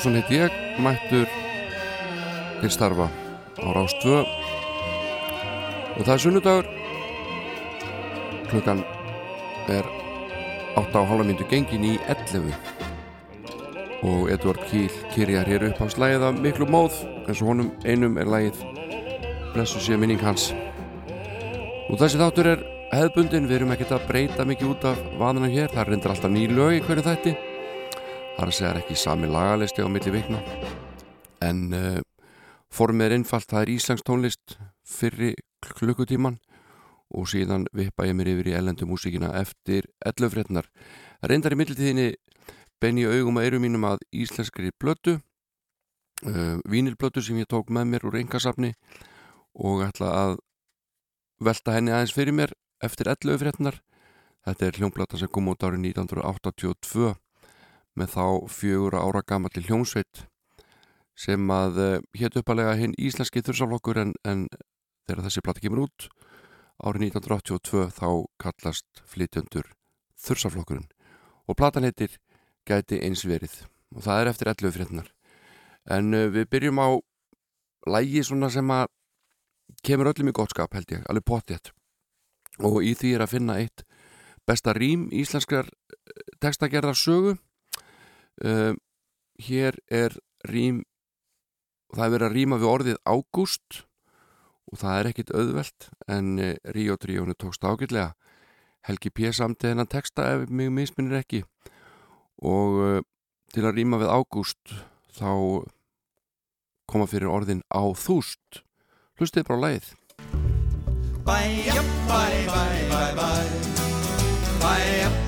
Jón Ólafsson heit ég, mættur til starfa á Rástvö og það er sunnudagur. Klukkan er 8.30 minúti gengin í 11 og Edvard Kíl kyrjar hér upp á slæðið af miklu móð eins og honum einum er lægið blessu sé minning hans. Og þessi þáttur er hefðbundin, við erum ekkert að breyta mikið út af vanana hér, það reyndir alltaf ný lög í hverju þætti það er að segja ekki sami lagalisti á milli vikna. En uh, formið er einfalt, það er Íslands tónlist fyrri klukkutíman og síðan vippa ég mér yfir í ellendu músíkina eftir ellufrétnar reyndar í mittiltíðinni benni augum að eirum mínum að íslenskri blötu uh, vínilblötu sem ég tók með mér úr engasafni og ætla að velta henni aðeins fyrir mér eftir 11 frétnar. Þetta er hljómblata sem kom út árið 1982 með þá fjögur ára gamalli hljómsveit sem að uh, hétt uppalega hinn íslenski þursaflokkur en, en þegar þessi plati kemur út árið 1982 þá kallast flytjöndur þursaflokkurinn og platan heitir Gæti eins verið. Og það er eftir 11 frétnar en uh, við byrjum á lægi svona sem að kemur öllum í gottskap held ég, alveg potið og í því er að finna eitt besta rým íslenskar textagerðar uh, hér er rým það er verið að rýma við orðið ágúst og það er ekkit auðvelt en uh, Ríó Tríónu tókst ágætlega. Helgi P. samtið hennan texta ef mig misminir ekki og uh, til að rýma við ágúst þá koma fyrir orðin á þúst hlustið bara á lægið Bye, bye, bye, bye,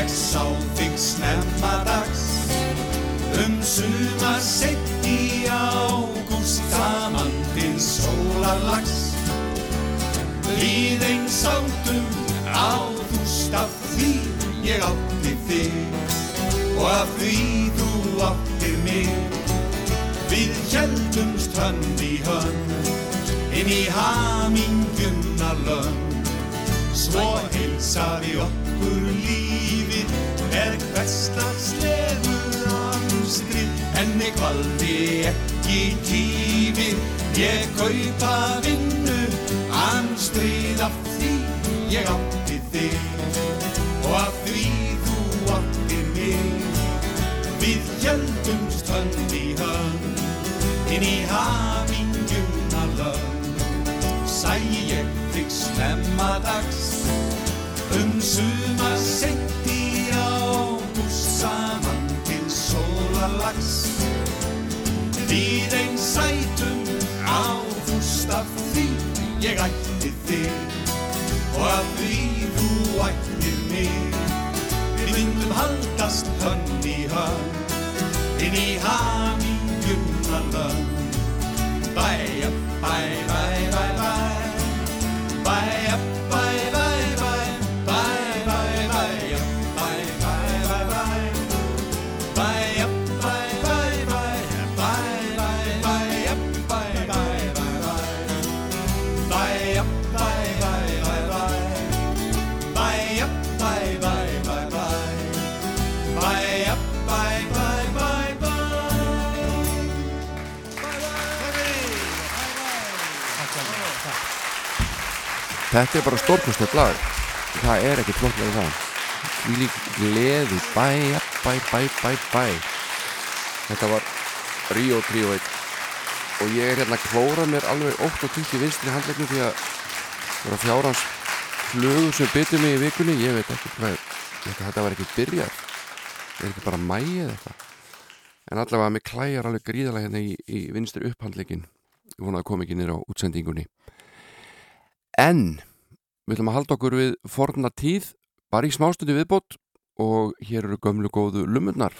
Ég sá þig snemma dags. Um sumar sett í ágúst saman til sólarlags. Við einn sátum á þúst af því ég átti þig og af því þú áttir mig. Við heldumst hönd í hönd inn í hamingjuna lönd. Svo heilsaði okkur lífið með hverslagslegu amstri En ég valdi ekki tífið, ég kaupa vinnu Amstrið af því ég átti þig. Og af því þú áttir mig. Við hjaldumst hönd í hönd inn í hamingjuna lönd Sæ ég þig snemma dags um suma sent í ágúst saman til sólarlags. Við einn sætum ágúst af því ég ætti þig og af því þú ættir mig. Við myndum haldast hönd í hönd inn í hamingjuna lönd. Bæja, bæ, bæ, bæ, Þetta er bara stórkustið lag. Það er ekkert flottlega það. Því lík gleði. Bæ, bæ, bæ, bæ, bæ. Þetta var Ríó Tríó 1 Og ég er hérna að klóra mér alveg 8 og 20 vinstri handlegnum Því að það var fjárhans flugur sem byttu mig í vikunni. Ég veit ekki hvað Þetta, þetta var ekki byrjar Það er ekki bara mæi eða eitthvað? En allavega mig klæjar alveg gríðalega hérna í, í vinstri upphandlegin Ég vona að koma ekki nýra á útsendingunni En við ætlum að halda okkur við forna tíð bara í smástundi viðbót og hér eru gömlu góðu lumurnar.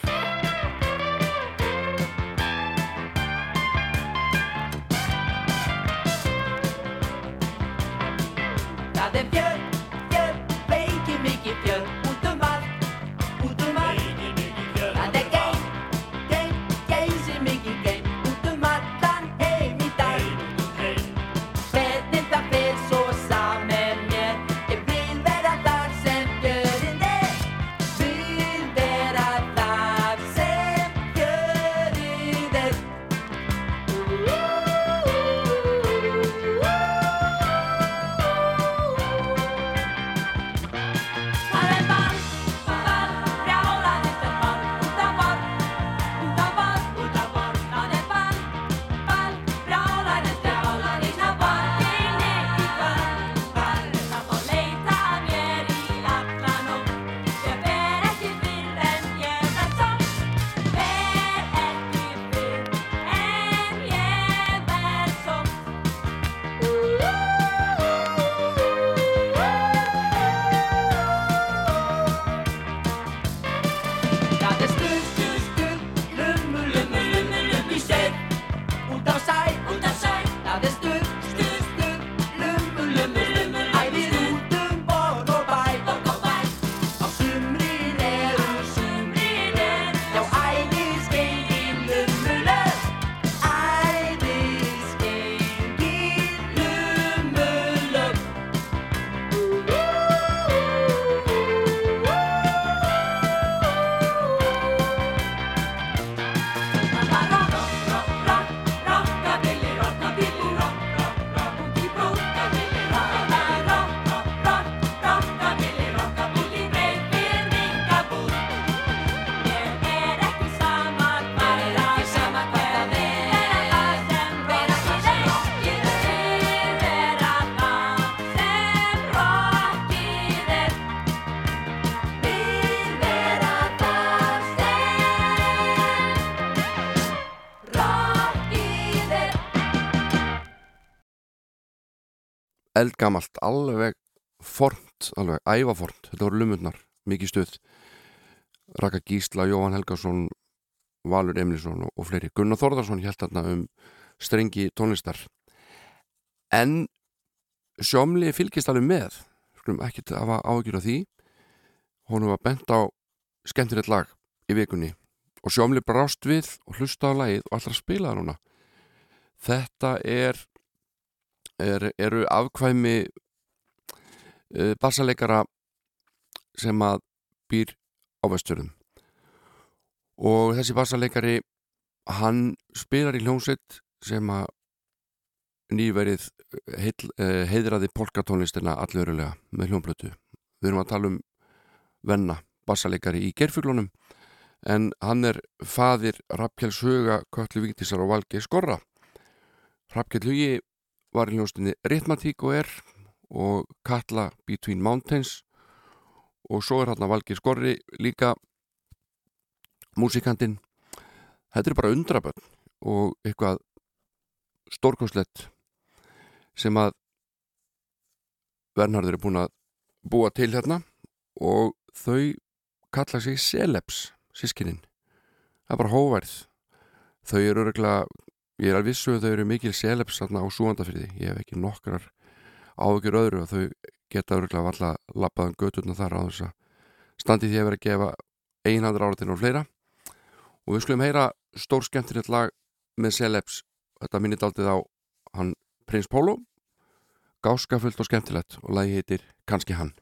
Það er fjör, eldgamalt, alveg formt, alveg ævaformt þetta voru lumurnar, mikið stuð. Raka Gísla, Jóhann Helgason Valur Emilsson og, fleiri. Gunnar Þorðarsson held þarna um strengi tónlistar. En sjómli fylgist alveg með. Skulum ekki að hafa áhyggjur af því. Honum var bent á skemmtilegt lag í vikunni. Og sjómli brást við og hlusta á lagið og allra spila það núna. Þetta er, er eru afkvæmi uh, bassaleikara sem að býr á vesturðum og þessi bassaleikari hann spilar í hljómsveit sem að nýverið uh, heiðraði polkatónlistina allverulega með hljómblötu við erum að tala um venna bassaleikari í gerfuglunum en hann er fadir Rappkjells Huga, Köllu Víktísar og Valgi Skorra. Rappkjell Hugi var í hljómsveitinni Ritmatík og er og Katla Between Mountains. Og svo er hann að Valgi Skorri líka músikantinn. Þetta er bara undrabönn og eitthvað stórkonslegt sem að Vernharður er búin að búa til hérna og þau kalla sig Celebs sískininn það er bara hóværð þau eru öruglega ég er alveg vissu að þau eru mikil Celebs á súandafyrði, ég hef ekki nokkrar áhugjur öðru og þau geta öruglega valla lappaðan göturna þar á þess að standi því að vera að gefa einhandur áratinn og fleira. Og við skulum heyra stór skemmtilegt lag með Celebs. Þetta minnit aldrei á hann Prins Pólo gáskafullt og skemmtilegt og lagi heitir Kanski hann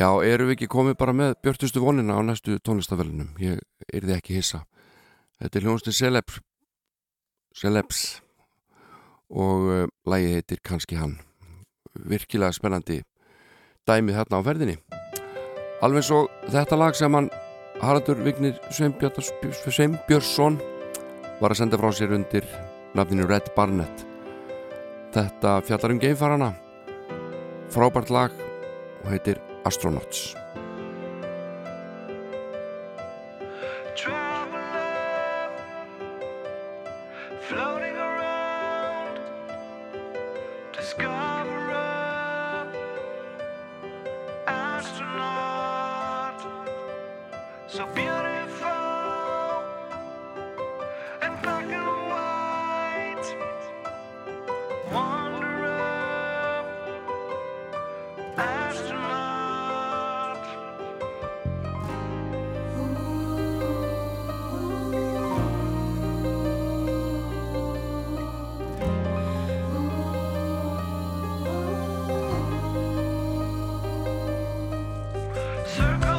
Já, eru við ekki komið bara með björtustu vonina á næstu tónlistavelunum ég er þið ekki hissa. Þetta er hljónstu Celebs. Celebs. Og uh, lagi heitir kannski hann. Virkilega spennandi dæmið þarna á ferðinni. Alveg svo þetta lag sem hann Haraldur Vignir Sveinbjörns- Sveinbjörnsson var að senda frá sér undir nafninu Red Barnett. Þetta fjallar um geimfarana. Frábært lag og heitir Astronauts circle.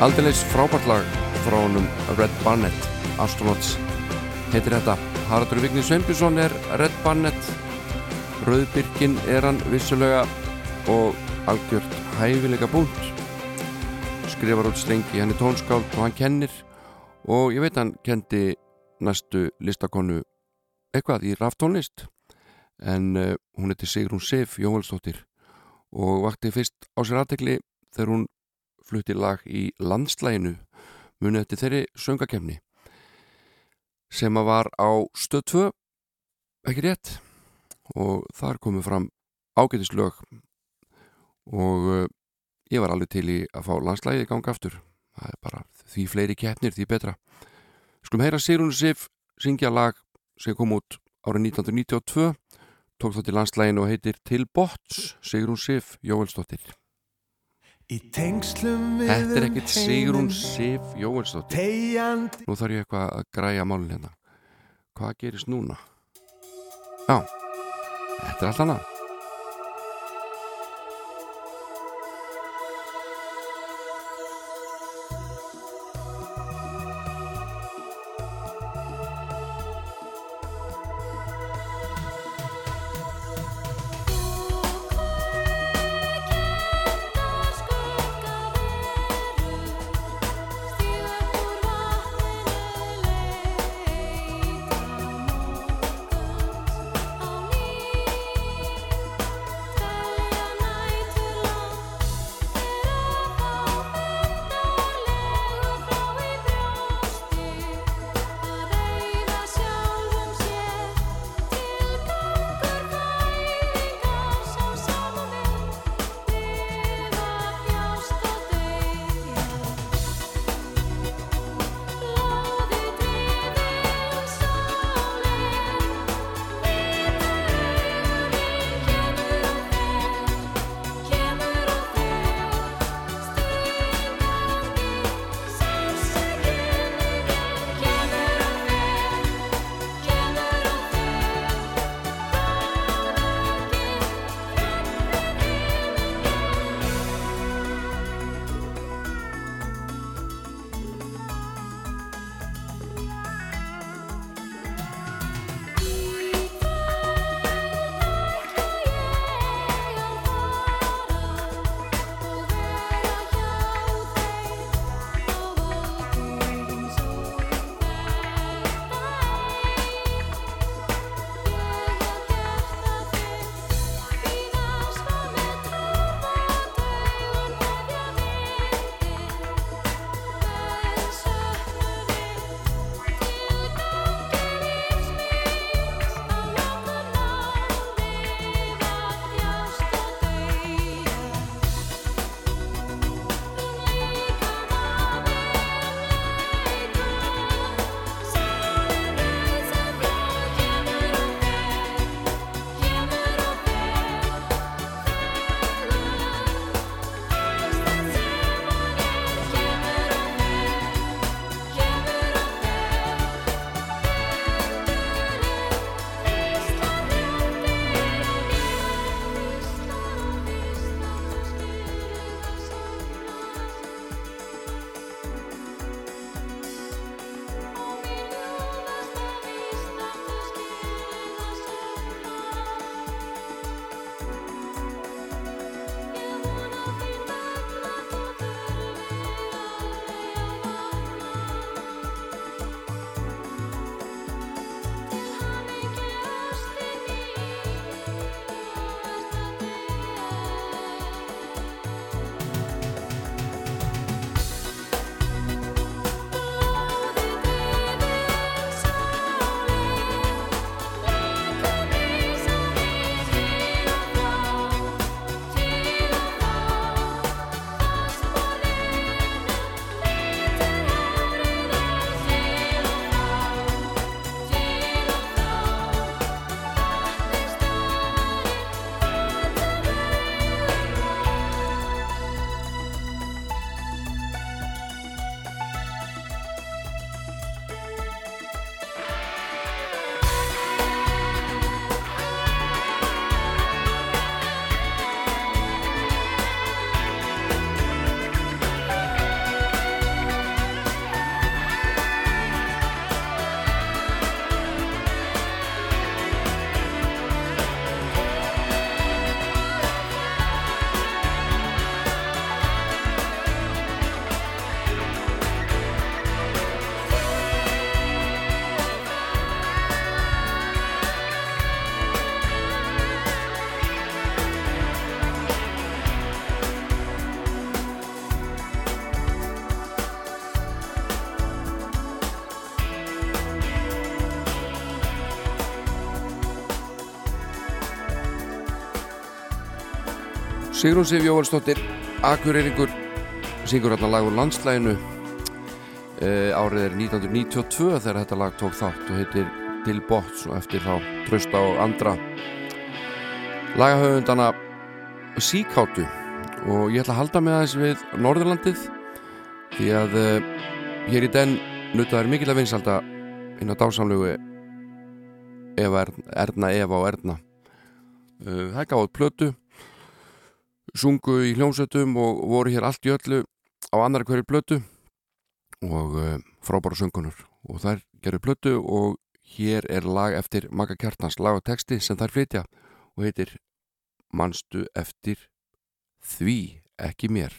Aldeilis frábært lag frá honum Red Barnett Astronauts. Heitir þetta Haraldur Vigni Sveinbjörnsson er Red Barnett. Rauðbyrkin er hann vissulega og algjört hæfileika búnt skrifar út strengi, hann er tónskáld og hann kennir. Og ég veit hann kendi næstu listakonu eitthvað í raftónlist en uh, hún heiti Sigrún Sif Jóhalsdóttir og vakti fyrst á sér aðtekli þegar hún flutti lag í landslæginu munið eftir þeirri söngakefni sem að var á stöð 2 ekki rétt? Og þar komið fram ágætislög og uh, ég var alveg til í að fá landslægi í ganga aftur. Það er bara því fleiri keppnir því betra. Skulum heyra Sigrún Sif syngja lag sem kom út árið 1992 tók þá til landslæginu og heitir Til Bots Sigrún Sif Jóelsdóttir. Í Þetta er ekkit Sigrún Sif Jóelsdóttir Nú þarf ég eitthvað að græja málun hérna. Hvað gerist núna? Já. Þetta er allt annað Sigrún Sif Jóvalsdóttir Akureyringur syngur hérna lag úr landslæginu uh, árið er 1992 þegar þetta lag tók þátt og heitir Til Bots og eftir þá Trösta og andra. Lagahöfundana Síkáttu og ég ætla að halda með aðeins við Norðurlandið því að uh, hér í den nutaður mikil að vinsalda inn á dásamlegu Eva Erna, Eva og Erna. Uh, það gaf átt plötu sungu í hljómsveitum og voru hér allt í öllu á annar hverju plötu og uh, frábára söngunur og þær gerur plötu og hér er lag eftir Magga Kjartans lag og texti sem þær flytja og heitir Manstu eftir því ekki mér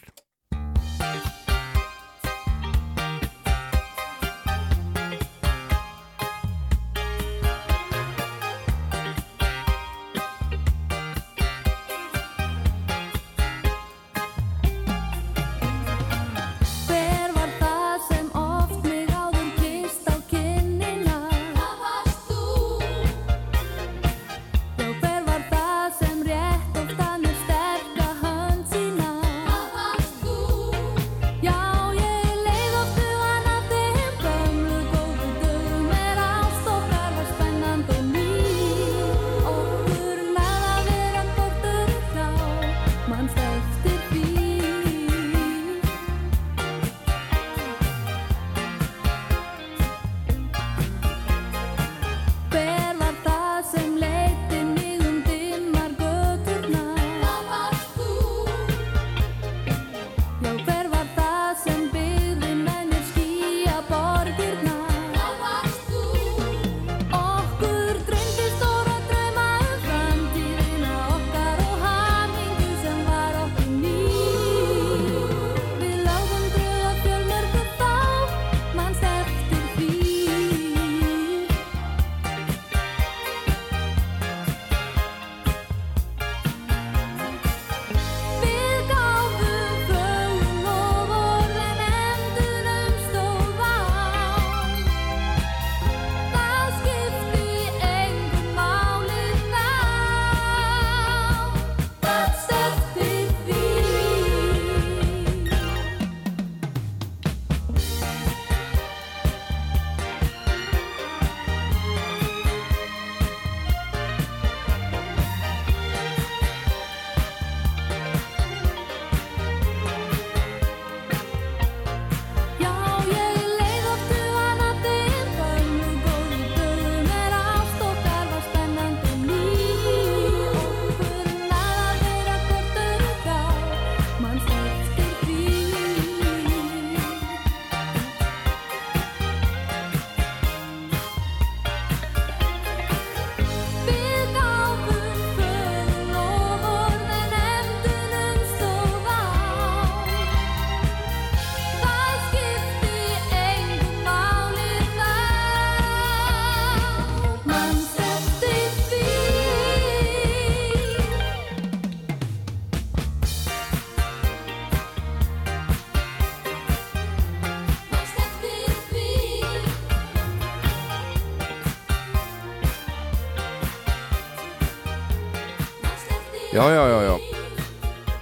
Já, já, já, já.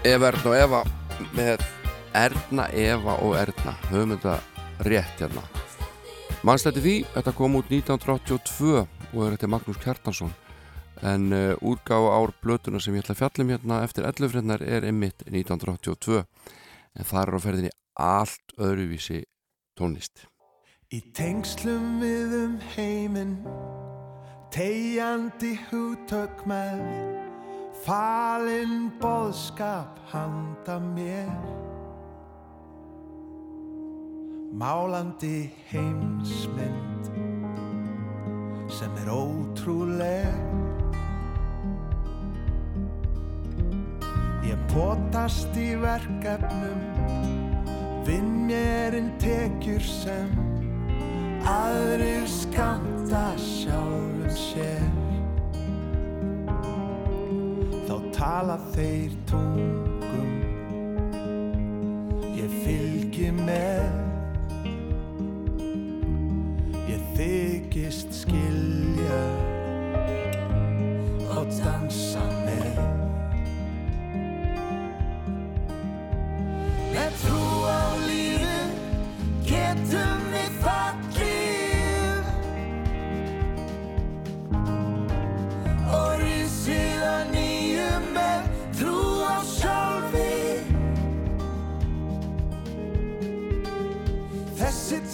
Eva Erna og Eva með Erna, Eva og Erna höfum þetta rétt hérna. Mannstætti því, þetta kom út 1982 og er þetta Magnús Kjartansson. En uh, úrgáfa ár blötuna sem ég ætla að fjallum hérna eftir 11 frednar er einmitt 1982 en það er á ferðinni allt öðruvísi tónlist. Í tengslum við um heiminn Tegjandi hugtök með Falinn boðskap handa mér. Málandi heimsmynd Sem er ótrúleg. Ég potast í verkefnum Vinn mér inn tekjur sem aðrir skamta sjálfum sér tala þeir tungum. Ég fylgi með. Ég þykist skilja og dansa með. Með trú á lífi getum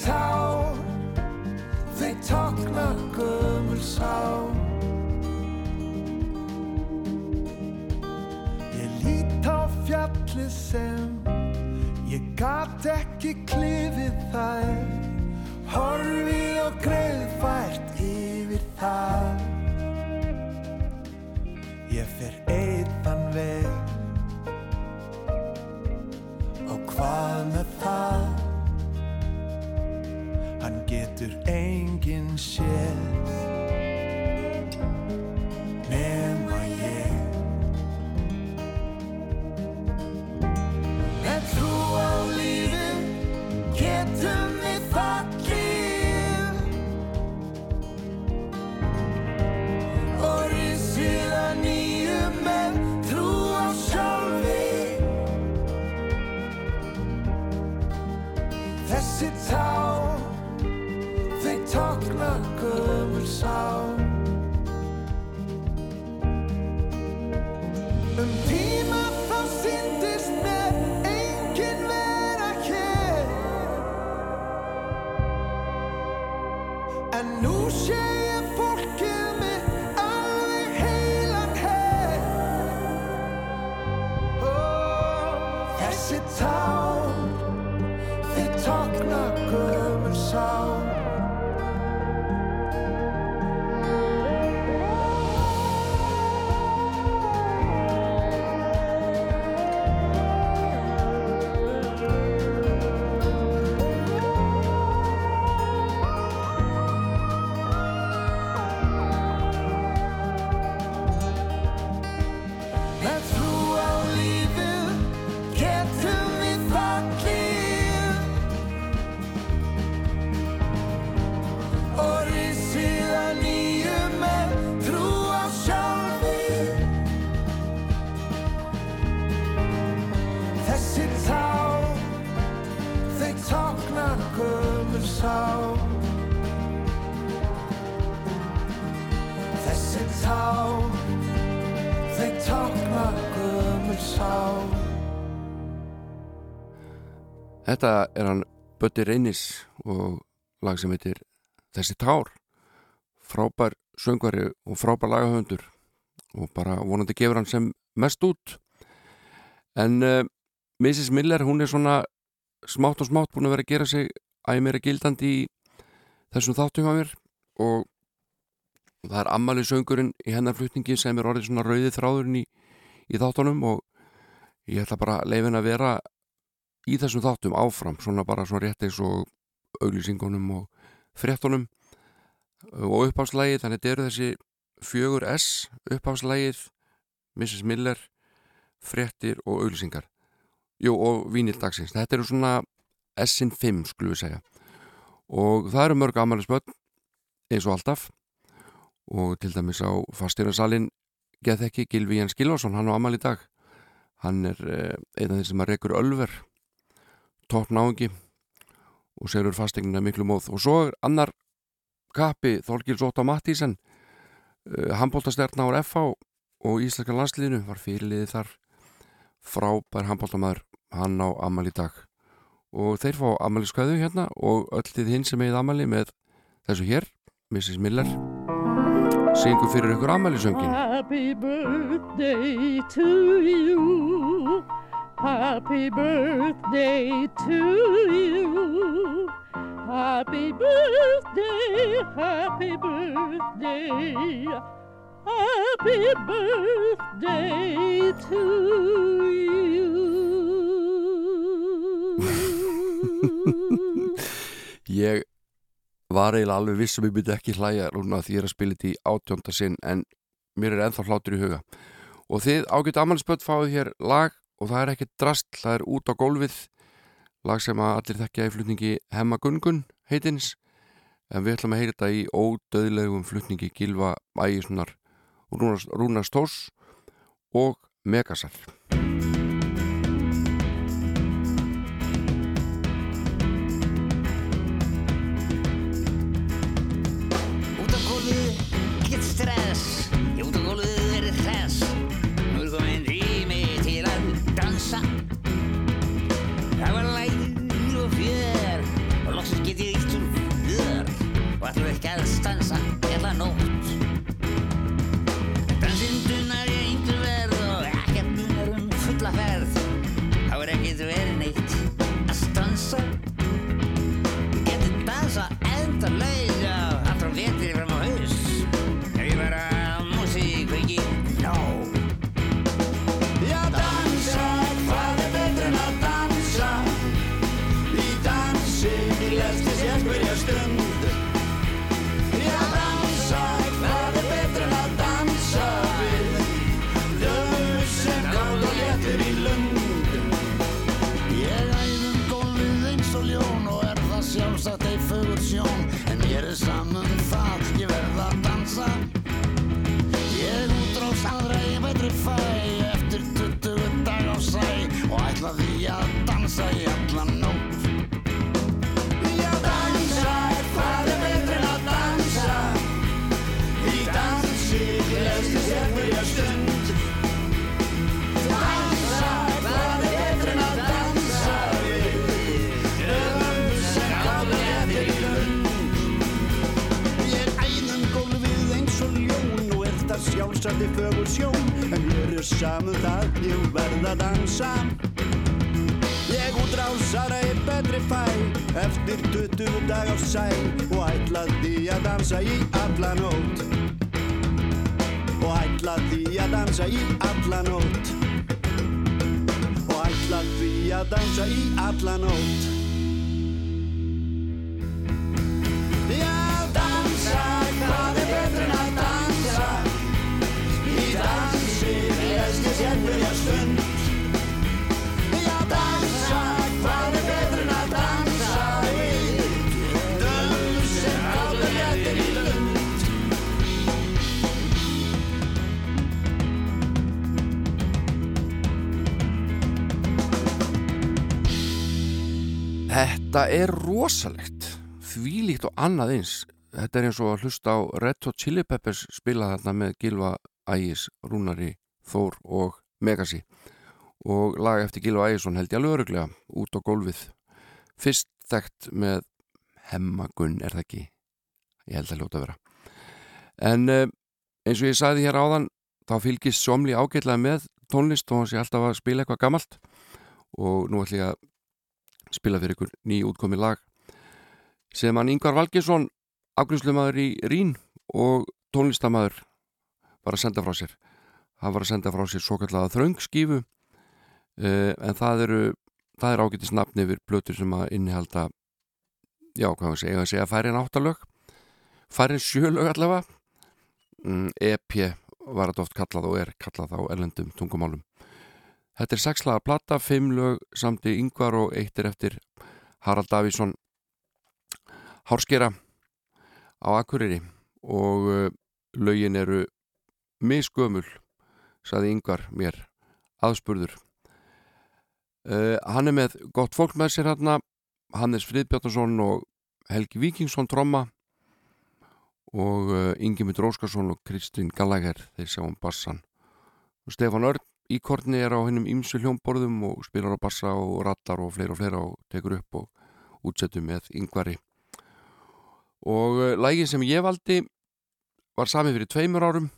tár Þau tákna gömul sá. Ég lít á fjallið sem Ég gat ekki klifið þær. Horfið og greiðfært yfir það. Ég fer einn þann veg. Og hvað með það? Getur enginn séð oh, Þessi Þetta er hann Bötti Reynis og lag sem heitir Þessi tár frábær söngvari og frábær lagahöndur og bara vonandi gefur hann sem mest út en uh, Mrs. Miller hún er svona smátt og smátt búin að vera að gera sig æg meira gildandi í þessum þáttum á mér og það er ammali söngurinn í hennar flutningi sem er orðið svona rauði þráðurinn í, í þáttunum og ég ætla bara að leifin að vera í þessum þáttum áfram svona bara svona rétt eins og auglýsingunum og fréttunum. Og uppháðslægið þannig þetta eru þessi fjögur S uppháðslægið Mrs. Miller fréttir og auglýsingar. Jú og vínildagsins þetta eru svona S-in 5 skulum við segja. Og það eru mörg amælisbönn eins og alltaf. Og til dæmis á fastjörnarsalinn geð ekki Gilvi Jens Gilvason hann á amæli í dag. Hann er eh, einn af þeir sem að rekur ölver topp náingi og serur fastegnina miklu móð og svo er annar kappi Þorgils Óta Mattísen uh, handbóltastjarnar á FH og Íslenska landsliðinu var fyrirliði þar frábær handbóltamæður hann á amal í dag og þeir fá amaliskvæðu hérna og öll þið hinn sem eigið amali með þessu hér, Mrs. Miller syngur fyrir ykkur amalisöngin Happy birthday to you. Happy birthday to you. Happy birthday, happy birthday. Happy birthday to you. Ég var eiginlega alveg viss sem ég myndi ekki hlæja núna því ég er að spila þetta í átjónda sinn en mér er ennþá hlátur í huga og þið ágætt amalispöld fáið hér lag og það er ekki drast, það er út á gólfið. Lag sem að allir þekkja í flutningi Hemma Gungun heitins. En við ætlum að heyra þetta í ódöðlegum flutningi Gilva Ægissonar Rúnars, Rúnars Tós og Megasar gotta stunt Þetta er rosalegt þvílíkt og annað eins. Þetta er eins og að hlusta á Red Hot Chili Peppers spila þarna með Gilva Ægis, Rúnari, Þór og Megasi. Og lag eftir Gilva Ægisson held ég alveg öruglega út á gólfið. Fyrst þekkt með hemmagunn er það ekki? Ég held að ljóta vera. En uh, eins og ég sagði hér áðan þá fylgist somli ágætlega með tónlist og hann sé alltaf að spila eitthvað gamalt. Og nú ætlum ég að spila fyrir ykkur ný útkomi lag sem hann Yngvar Valgesson afgrunnslumadur í Rín og tónlistamæður var að senda frá sér. Hann var að senda frá sér svo kallega þröngskífu uh, en það eru það er ágættis nafn yfir blötur sem að innihalda já, hvað var að segja, að segja færi en áttalög færi en sjölög allavega. Mm, EP var þetta oft kallað og er kallað á erlendum tungumálum Þetta er sexlaga platta, fimm lög samt í yngvar og eitt er eftir Harald Davísson Hárskera á Akureyri og uh, lögin eru misgömul, saði yngvar mér, aðspurður. Uh, hann er með gott fólk með sér hérna, Hannes Friðbjarnason og Helgi Víkingsson tromma og uh, Ingemund Róskarsson og Kristín Gallagher, þeir sjá um bassan. Og Stefán Örn Íkorni er á hennum ýmsu hljómborðum og spilar á bassa og rattar og fleira og fleira og tekur upp og útsettur með yngvari. Og uh, lægin sem ég valdi var sami fyrir tveimur árum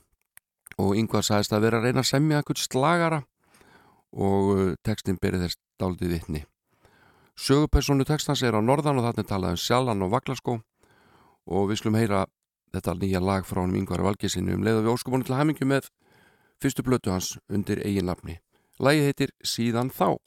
og yngvar sagðist að vera að reyna að semja eitthvað slagara og uh, textin berið þess dálítið vittni. Sögupersonu textans er á norðan og þarna talaði um Sjallan og Vaglaskó og við slum heyra þetta nýja lag frá hann yngvari valgisinu um leið og við óskubunum til hamingu með fyrstu blötu hans undir eigin nafni. Lægi heitir Síðan þá.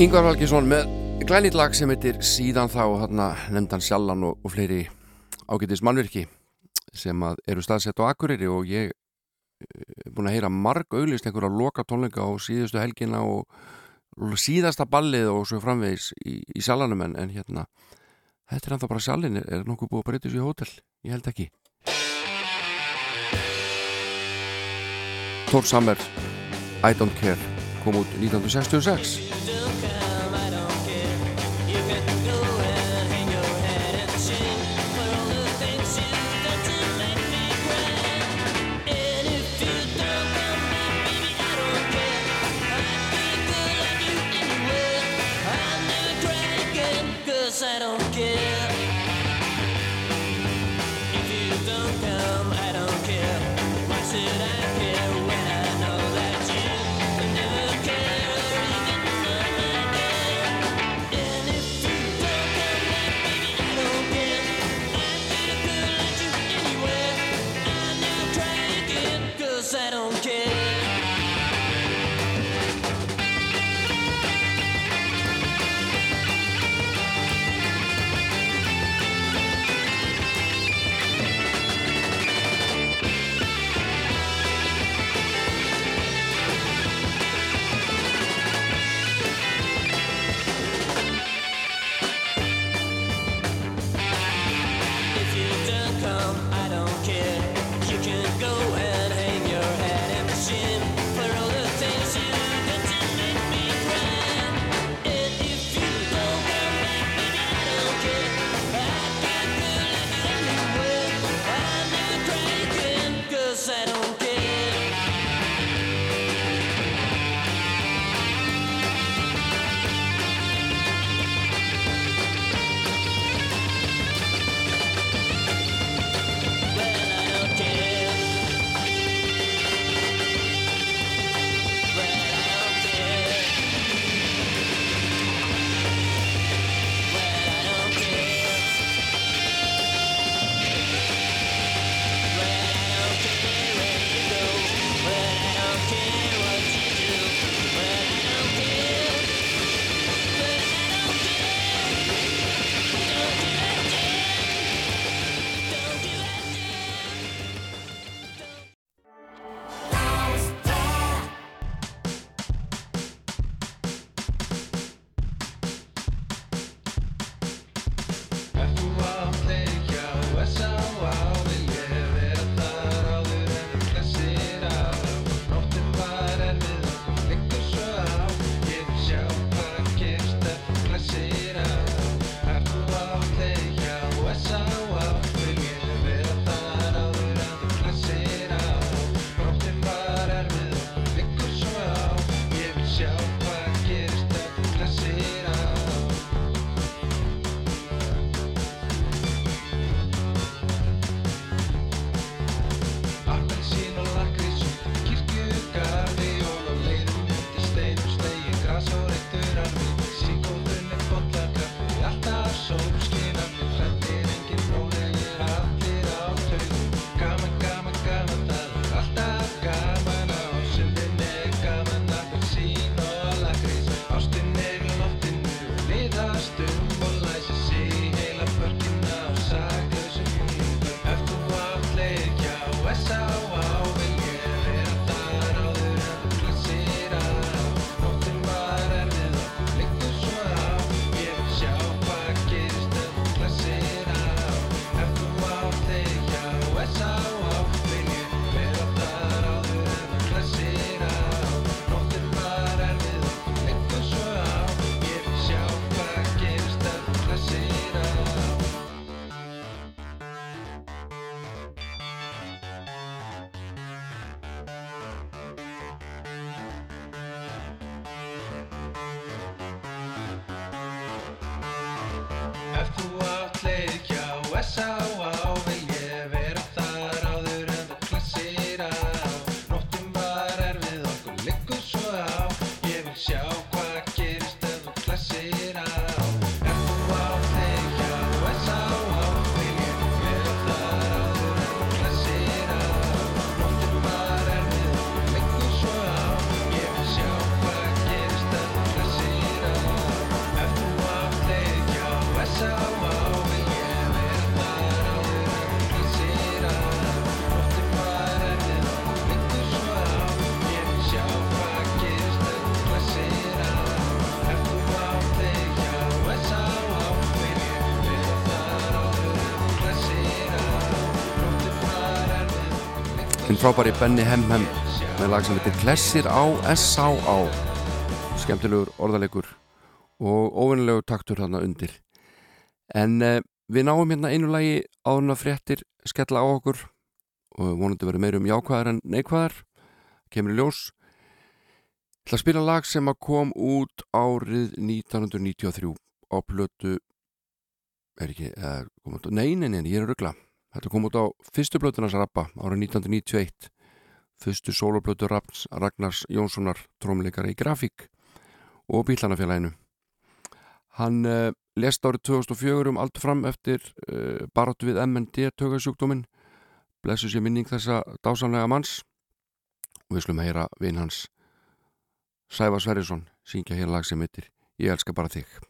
Ingvar Valgjesson með glænýtt lag sem heitir síðan þá hérna nefndan Sjallan og, og fleiri ágætis mannvirki sem eru staðsett á Akureyri og ég er búin að heyra marg auðlist einhverja loka tónleika á síðustu helgina og, og síðasta ballið og svo framvegis í, í Sjallanum en, en hérna þetta er ennþá bara Sjallin, er nokkuð búið að breyta þessu í hótel? Ég held ekki Thor Sammer I Don't Care kom út 1966 átt leið hjá frábæri Benny Hemhem með lag sem heitir Klessir á S.A.A. Skemmtilegur orðalegur og óvinnilegu taktur þarna undir. En eh, við náum hérna einu lagi áðurna fréttir skella á okkur og vonandi verið meir um jákvæðar en neikvæðar. Kemur í ljós. Ég ætla að spila lag sem að kom út árið 1993 á plötu er ekki, eða, kom út á, nei, nei, nei, ég er að ruggla. Þetta kom út á fyrstu blötunars rappa árið 1991 fyrstu soloplötu Raps Ragnars Jónssonar trómleikara í grafík og bílanafélaginu Hann uh, lest árið 2004 um allt fram eftir uh, baráttu við MND tögasjúkdómin blessu sér minning þessa dásanlega manns. Og við slum heyra vinn hans Sæfa Sverrisson syngja hér lag sem mittir Ég elska bara þig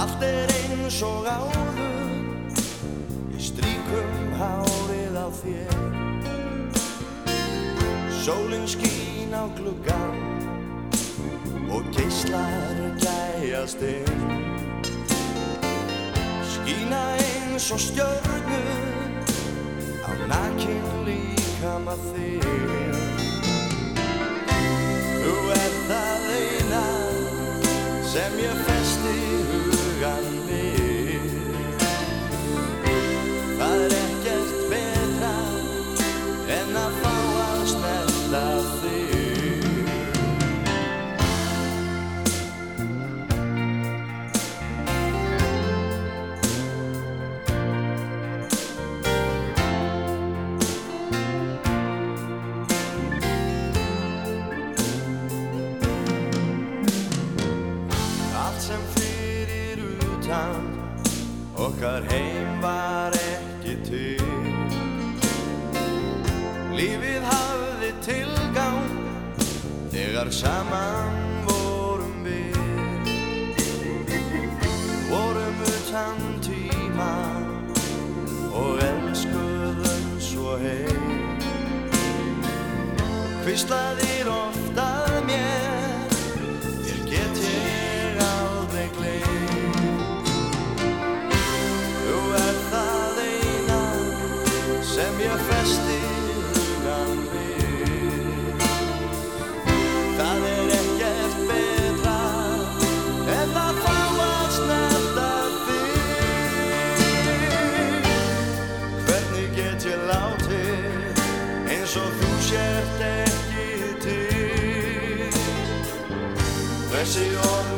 Allt er eins og áður. Í stríkum hárið á þér. Sólinn skín á gluggan Og geislar gæjast inn. Skína eins og stjörnur á nakin líkama þig. Þú er það eina sem ég festi saman vorum við. Vorum utan tíma og elskuðum svo heim. Hvíslaðir oft að mér Þér get ég aldrei gleym Þú er það eina sem ég festi Þessi orð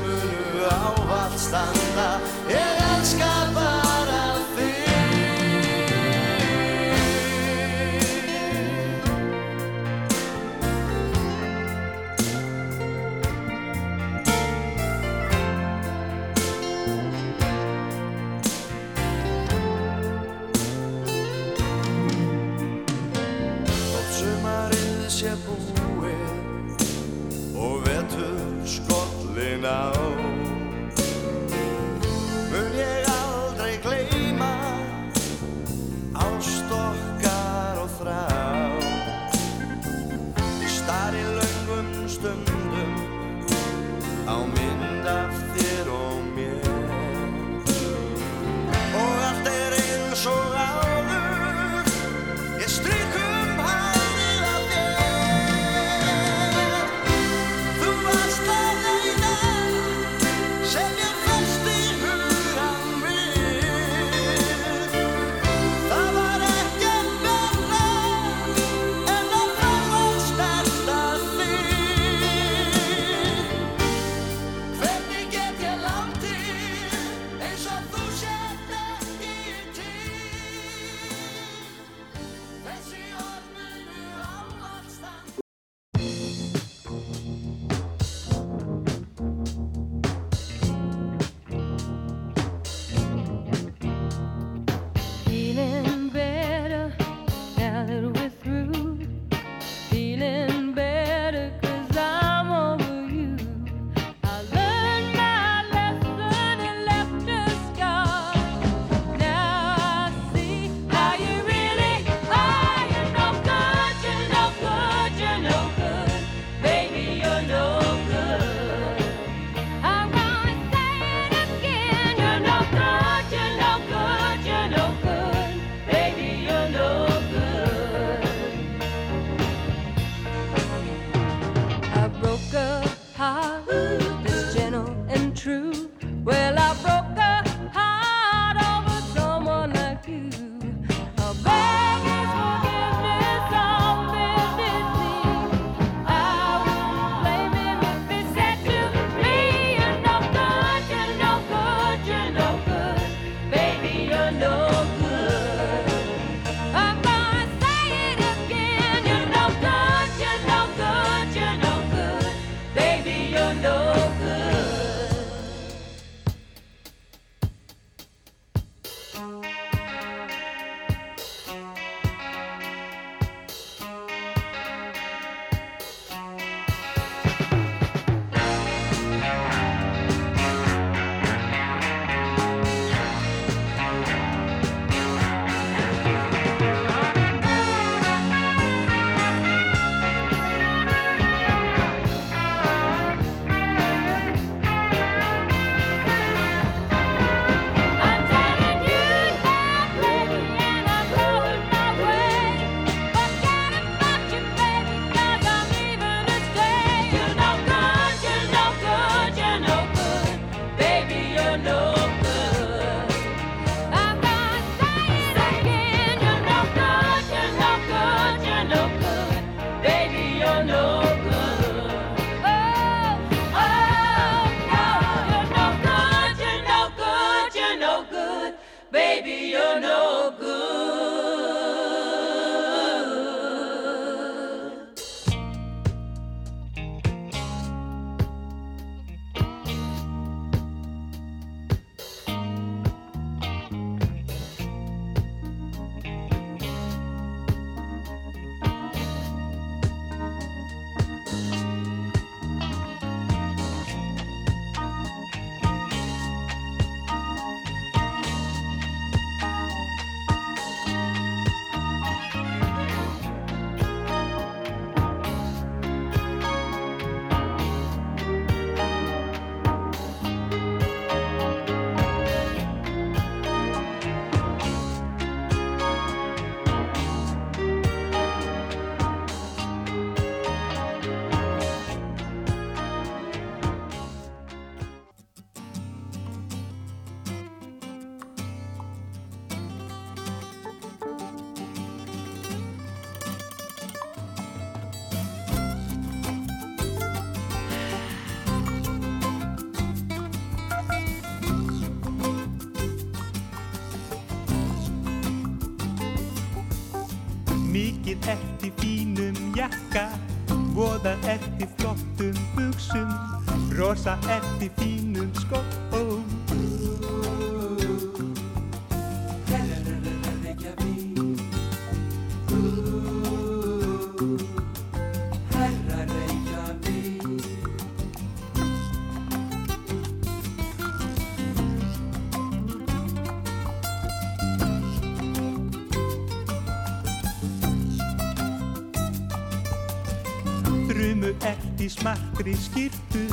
smartri skýrtu,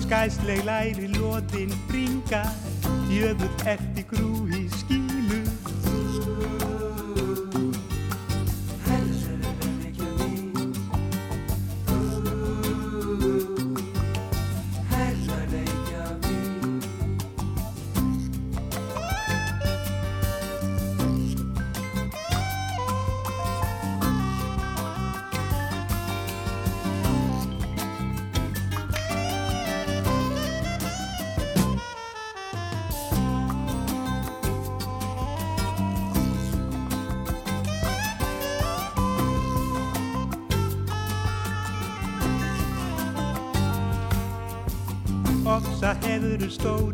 skæsleg læri loðin bringa, jöfur eftir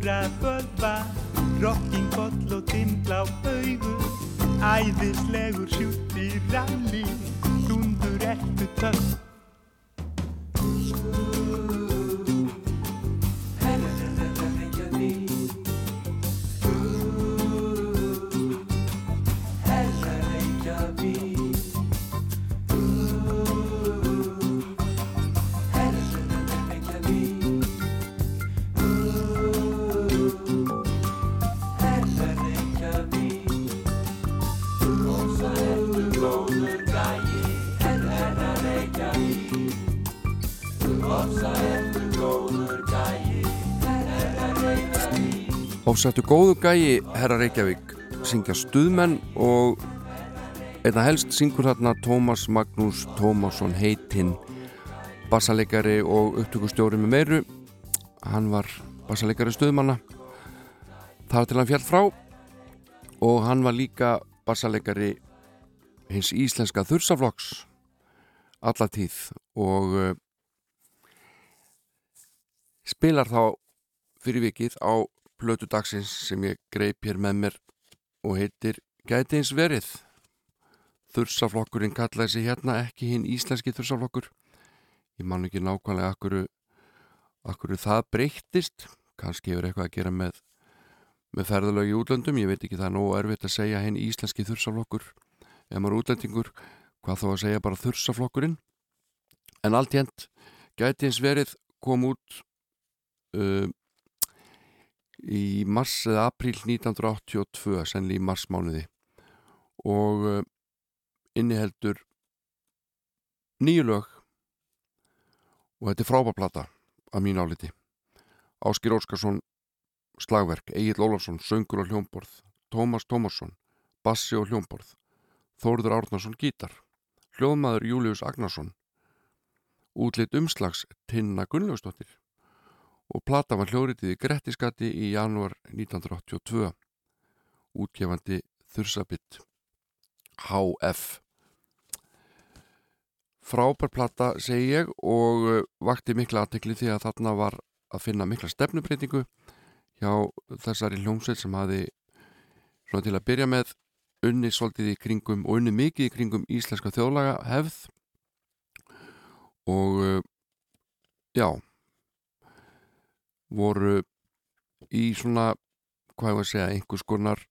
hefur Ofsættu góðu gæi Herra Reykjavík. Syngja stuðmenn og einna helst syngur þarna Tómas Magnús Tómasson heitinn bassaleikari og upptökustjóri með meiru. Hann var bassaleikari stuðmanna þar til hann fjall frá. Og hann var líka bassaleikari hins íslenska þursaflokks alla tíð. Og uh, spilar þá fyrir vikið á plötu dagsins sem ég greip hér með mér og heitir Gæti eins verið. Þursaflokkurinn kallaði sig hérna ekki hinn íslenski þursaflokkur. Ég man ekki nákvæmlega akkur, akkur það breyttist. Kannski hefur eitthvað að gera með með ferðalög í útlöndum. Ég veit ekki það er nógu erfitt að segja hinn íslenski þursaflokkur. Ef maður er útlendingur hvað þó að segja bara þursaflokkurinn? En allt hérnt Gæti eins verið kom út uh, í mars eða april 1982 sennilega í marsmánuði og uh, inniheldur nýju lög. Og þetta er frábaplata að mín áliti. Áskir Óskarsson slagverk, Egil Ólafsson söngur og hljómborð, Tómas Tómasson bassi og hljómborð Þórður Árnarsson gítar hljóðmaður Július Agnarsson. Útlitt umslags Tinna Gunnlaugsdóttir og plata var hljóritið í Grettiskatti í janúar 1982 útgefandi Þursabitt HF frábær plata segi ég og uh, vakti mikla aðtekli því að þarna var að finna mikla stefnubreitingu hjá þessari hljómsveit sem hafi svona til að byrja með unni svolítið í kringum og unni mikið í kringum íslenska þjóðlaga hefð. Og uh, já voru í svona hvað ég var að segja, einhvers konar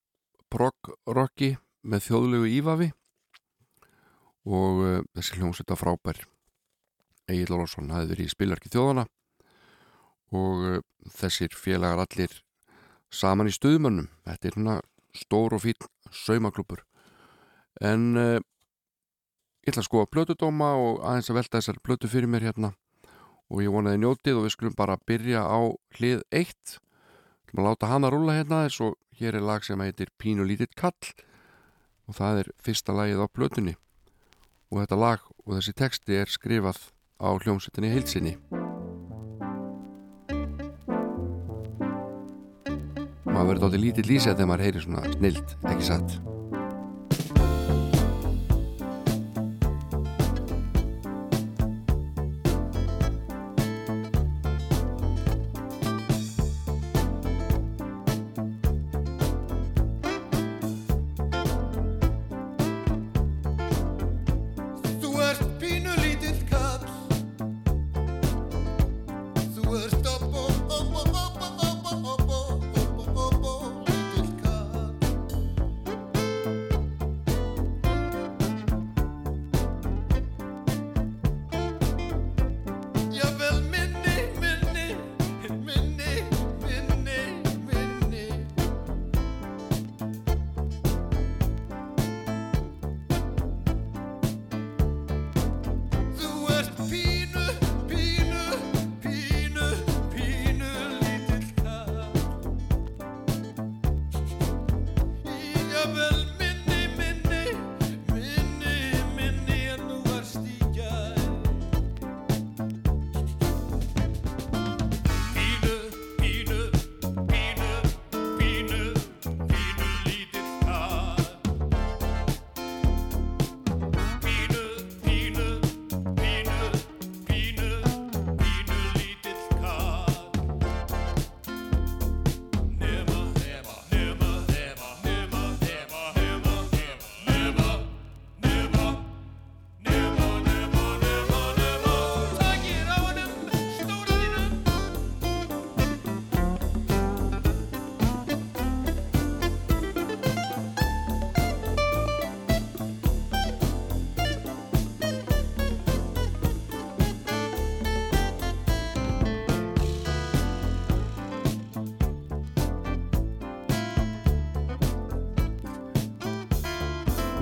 prog-rocki með þjóðlegu ífafi og uh, þessi hljómsveita frábær. Egil Lólarsson hafði verið í spilarki þjóðana og uh, þessir félagar allir saman í stuðmönnum. Þetta er svona stór og fín saumaklúpur en uh, ég ætla að skoða plötudóma og aðeins að velta þessar plötu fyrir mér hérna og ég vonaði njótið og við skulum bara byrja á hlið 1 og láta hana rúla hérna þess og hér er lag sem heitir Pínu lítill kall. Og það er fyrsta lagið á plötunni. Og þetta lag og þessi texti er skrifað á hljómsveitinni heilsinni maður verður átti lítið lýsið þegar maður heyri svona snild, ekki satt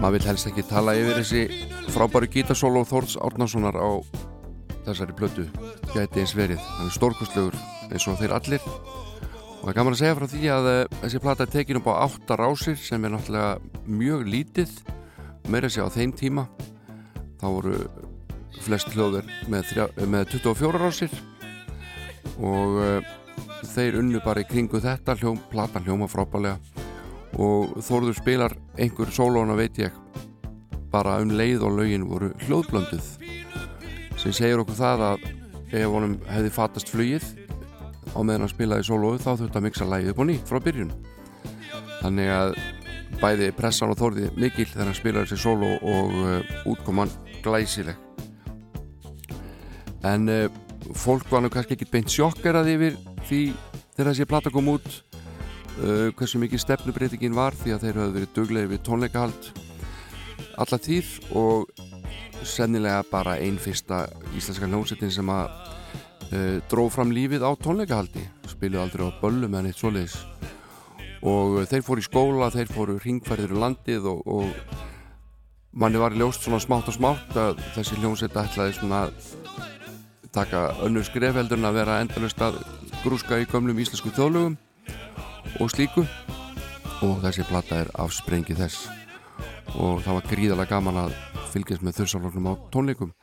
maður vil helst ekki tala yfir þessi frábæru gítarsóló Þórts Árnasonar á þessari plötu. Gæti eins verið, hann er stórkustlegur eins og þeir allir. Og það er gaman að segja frá því að uh, þessi plata er tekin upp á átta rásir sem er náttúrulega mjög lítið meira segja á þeim tíma. Þá voru flest hljóður með, með 24 rásir. Og uh, þeir unnu bara í kringu þetta hljóm, platan hljóma frábælega og Þórður spilar einhver sólóna veit ég. Bara um leið og lögin voru hljóðblönduð. Sem segir okkur það að ef honum hefði fatast flugið á meðan hann spilaði sólóðu þá þurfti að mixa lægið upp á nýtt frá byrjun. Þannig að bæði pressan og Þórði mikil þegar hann spilaði sér sóló og uh, útkoman glæsileg. En uh, fólk var nú kannski ekki beint sjokkerað yfir því þegar þessi plata kom út uh, hversu mikið stefnubreitingin var því að þeir höfðu verið duglegir við tónleikahald alla tíð og sennilega bara einn fyrsta íslenska hljómsettin sem að uh, dróð fram lífið á tónleikahaldi. Spiluði aldrei á böllum en eitt svoleiðis. Og uh, þeir fóru í skóla þeir fóru ringferðir um landið og, og manni var ljóst svona smátt og smátt að þessi hljómsetta ætlaði svona taka önnur skref heldur en að vera endalust að grúska í gömlum íslensku þjóðlögum og slíku. Og þessi plata er afsprengi þess. Og það var gríðalega gaman að fylgjast með þurrsáloknum á tónleikum.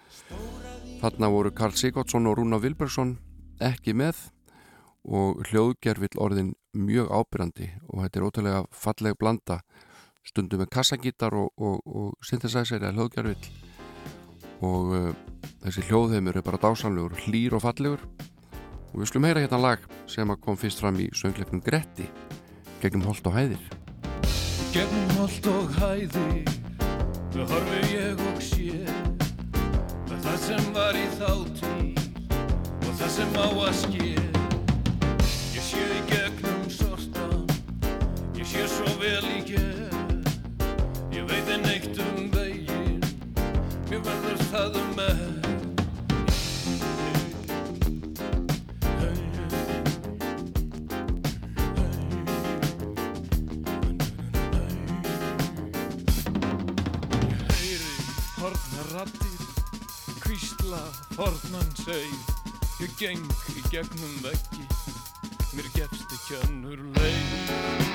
Þarna voru Karl Sigvardsson og Rúna Vilbergsson ekki með. Og hljóðgerfill orðin mjög ábyrrandi og þetta er ótrúlega falleg blanda. Stundum með kassagítar og, og, og synthesizer eða hljóðgerfill og uh, þessi hljóðheimur er bara dásanlegur, hlýr og fallegur og við skulum heyra hérna lag sem kom fyrst fram í söngleiknum Gretti gegnum holt og hæðir. Gegnum holt og hæðir Það horfi ég og sé að Það sem var í þáttíð Og það sem á að ske. Ég sé í gegnum sortan Ég sé svo vel í ger. Ég veit en eitt um veginn Mér verður rattir, kvísla, fornan segð Ég geng í gegnum veggi, mér gefst ekki önnur leið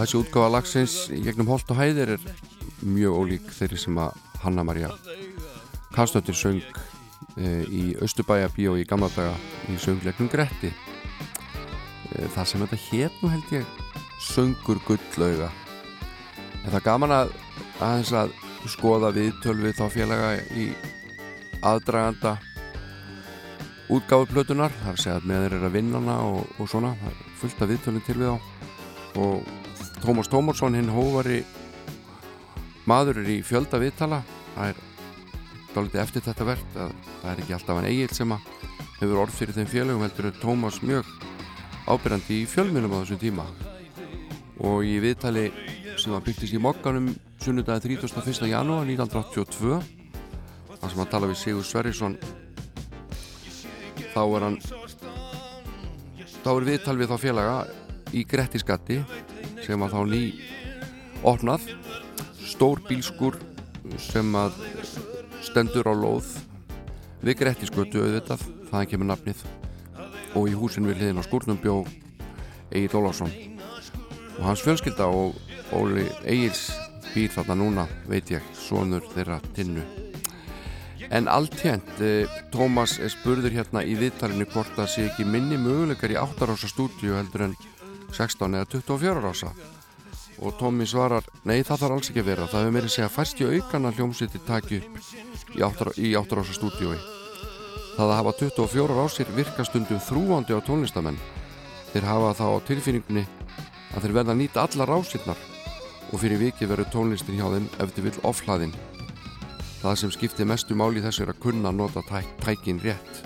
þessi útgáfa lagsins í gegnum holt og hæðir er mjög ólík þeirri sem að Hanna Maria Karlsdóttir söng e, í Östubæja bíó í gamla daga í söngleiknum Gretti. E, það sem þetta hét nú held ég söngur gullauga. En það er gaman að aðeins að skoða viðtöl við þá félaga í aðdraganda útgáfu plötunar það er að segja að með þeir eru að vinna hana og, og svona, er fullt af viðtölum til við á og Tómas Tómarsson hinn hóvari maður er í fjölda viðtala það er dálítið eftir þetta verð að það er ekki alltaf hann eigil sem að hefur orð fyrir þeim félögum heldur er Tómas mjög ábyrjandi í fjölmjölum á þessum tíma og í viðtali sem að byggjast í mokkanum sunnudagi 31. janúar 1982 þar sem að tala við Sigur Sverrisson þá er hann þá er viðtal við þá félaga í Grettiskatti sem að þá ný opnað. Stór bílskur sem að stendur á lóð við Grettiskötu auðvitað þaðan kemur nafnið. Og í húsin við hliðin á skúrnum bjó Egil Ólásson og hans fjölskylda og Óli Egils býr þarna núna veit ég, sonur þeirra tinnu. En alltjent eh, Tómas spurður hérna í viðtalinu hvort það sé ekki minni möguleikar í 8 ása stúdíu heldur en 16 eða 24 ása og Tómi svarar nei það þarf alls ekki að vera það hefur meiri segja færst í aukana hljómsýtti taki upp í 8, í 8 ása stúdíu það að hafa 24 ásir virka stundum þrúandi á tónlistamenn þeir hafa þá á tilfinningunni að þeir verða að nýta allar ásirnar og fyrir vikið verður tónlistin hjá þeim eftir vill ofhlaðin. Það sem skiptir mestu máli í þessu er að kunna nota tæk, tækin rétt.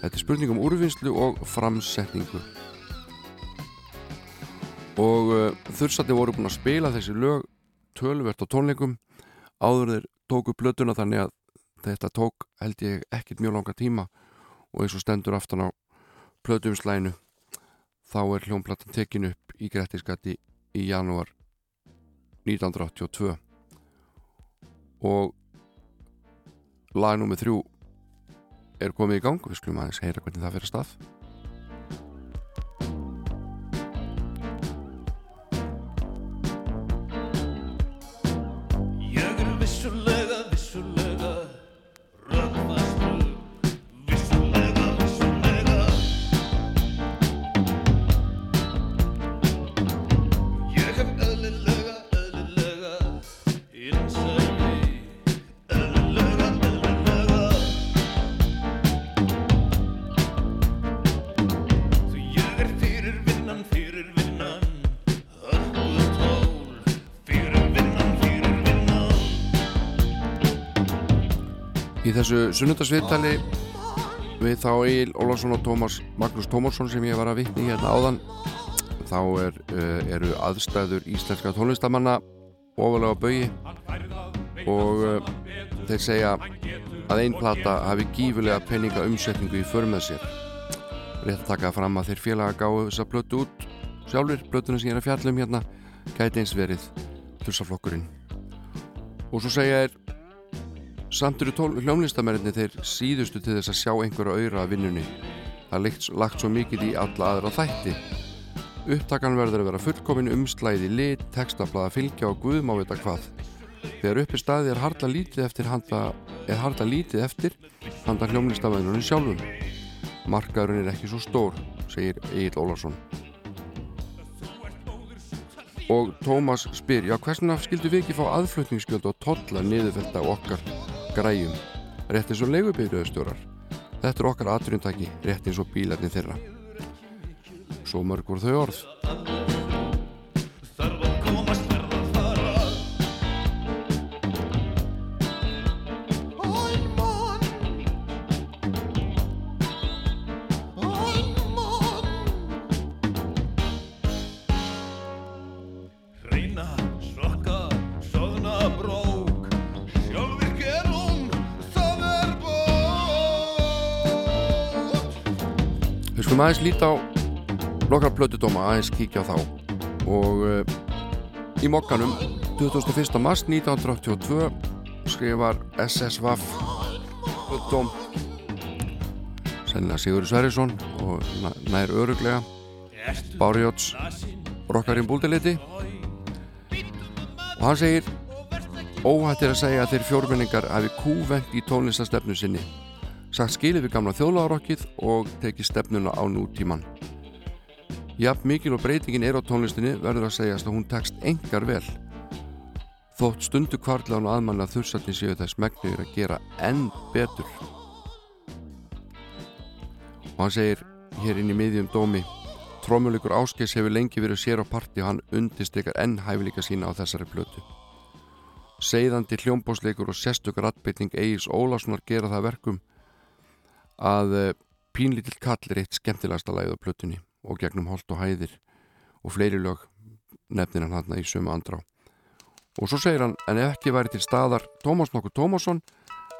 Þetta er spurning um úrvinnslu og framsetningu. Og uh, þursatni voru búin að spila þessi lög tölvert á tónleikum. Áður þeir tóku blötuna þannig að þetta tók held ég ekkert mjög langa tíma. Og eins og stendur aftan á plötumslæinu þá er hljónplatan tekin upp í Grettiskatti í janúar 1982 og lag nummið þrjú er komið í gang. Við skulum aðeins heyra hvernig það fyrir stað Í þessu sunnundasviðtali við þá Egil Ólafsson og Tómas Magnús Tómasson sem ég var að vitni í hérna áðan þá er, uh, eru aðstæður íslenska tónlistamanna ofalega baugi og uh, þeir segja að einn plata hafi gífulega peninga umsetningu í för með sér rétt að taka fram að þeir félaga gáðu þessa plötu út sjálfur, plötuna sem ég er að fjalla um hérna gæti eins verið tussaflokkurinn og svo segja þeir Samt eru hljómlistamærinni þeir síðustu til þess að sjá einhverja auðra að vinnunni. Það er lagt svo mikið í alla aðra þætti. Upptakan verður að vera fullkomin umslæði lit, textablaða fylgja og guðum á vita hvað. Þegar uppi staði er harla lítið eftir handa, er harla lítið eftir handa hljómlistamærinni sjálfum. Markaðurinn er ekki svo stór, segir Egil Ólarsson. Og Tómas spyr, já hversna skildu við ekki fá aðflutningsgjöld og tolla niðurfelta okkar græjum, rétt eins og leigubyrjuðstjórar. Þetta er okkar aðrjöndaki, rétt eins og bílarnir þeirra. Svo mörg voru þau orð. Skulum aðeins líta á nokkra plötudóma, aðeins kíkja á þá. Og uh, í mokkanum 21. mars 1982 skrifar SSVAF plötudóm. Sennilega Sigur Sverrisson og nær öruglega Bárjóts Rokkarinn Búldiliti. Og hann segir óhætt er að segja að þeir fjórmenningar hafi kúvent í tónlistastefnu sinni sagt skilið við gamla þjóðláðarokkið og tekið stefnuna á nútíman Jafn mikil og breytingin er á tónlistinni verður að segjast að hún tekst engar vel. Þótt stundu kvartlega og aðmanna þursatni séu þess megnir að gera enn betur. Og hann segir hér inn í miðjum dómi Trómuleikur Áskeis hefur lengi verið sér á parti og hann undistekar enn hæfileika sína á þessari plötu. Seiðandi hljómbósleikur og sérstök ratbeiting Egils Ólafssonar gera það verkum að eh, pínlítill kall er eitt skemmtilegasta lagið á plötunni og gegnum holt og hæðir og fleiri lög nefnir hann hann í sömu andrá. Og svo segir hann, en ef ekki væri til staðar Tómas nokkuð Tómasson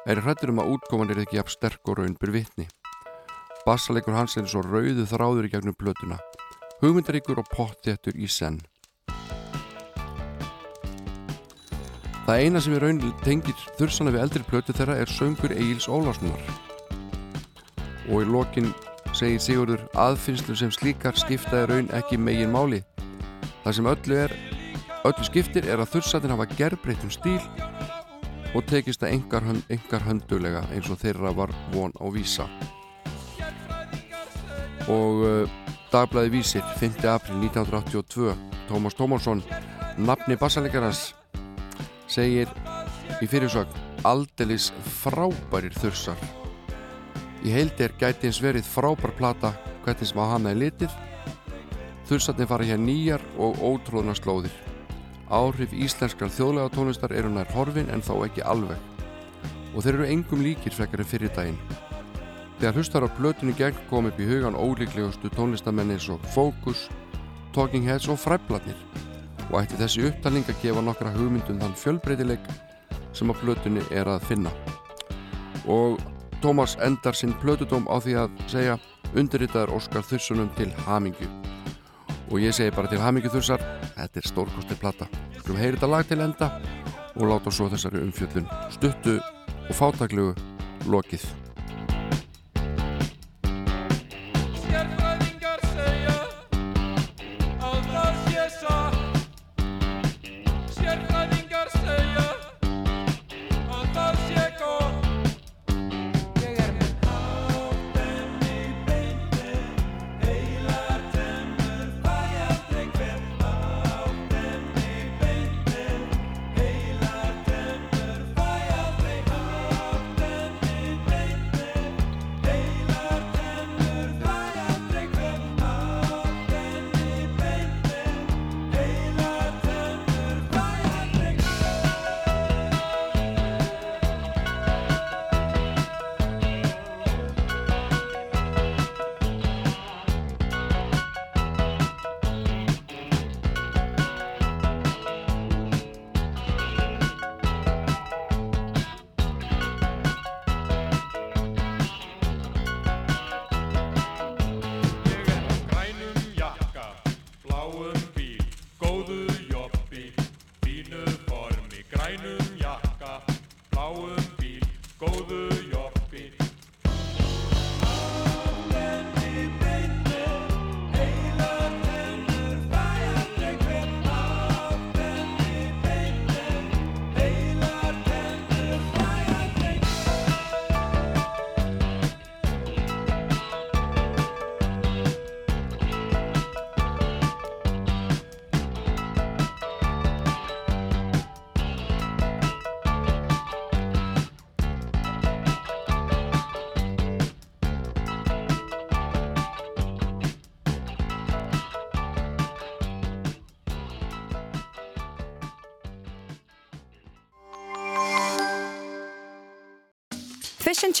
er hrættur um að útkoman er ekki jafn sterk og raunbyr vitni. Bassalegur hans er svo rauðu þráður í gegnum plötuna hugmyndaríkur og pottjættur í senn Það eina sem í raun tengir þursana við eldri plötu þeirra er söngur Egils Ólafssonar og í lokin segir Sigurður aðfinnslu sem slíkar skipta í raun ekki megin máli. Það sem öllu er öllu skiptir er að þursatin hafa gerbreytum stíl og tekist að engar, engar höndulega eins og þeirra var von á vísa og uh, dagblæði vísir 5. april 1982 Tómas Tómarsson nafni bassalegarans segir í fyrirsögn aldelis frábærir þursar í heildi er gæti eins verið frábær plata hvernig sem á hana er litið þursarnir fara hér nýjar og ótróðna slóðir Áhrif íslenskrar þjóðlega tónlistar eru nær horfin en þó ekki alveg og þeir eru engum líkir frekar en fyrir daginn. Þegar hlustar á plötunni gegn kom upp í hugan ólíklegustu tónlistamenni eins og Focus, Talking Heads og Fræbladnir og ætti þessi upptalning að gefa nokkra hugmyndum þann fjölbreytileik sem á plötunni er að finna. Og Tómas endar sinn plötudóm á því að segja undirritaður Óskar Þursunum til hamingju. Og ég segi bara til hamingju Þursar, þetta er stórkosti plata. Skulum heyri þetta lag til enda og láta svo þessari umfjöllun stuttu og fátaklugu lokið.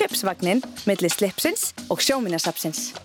Fish and Chips vagnin milli slipsins og sjóminasapsins.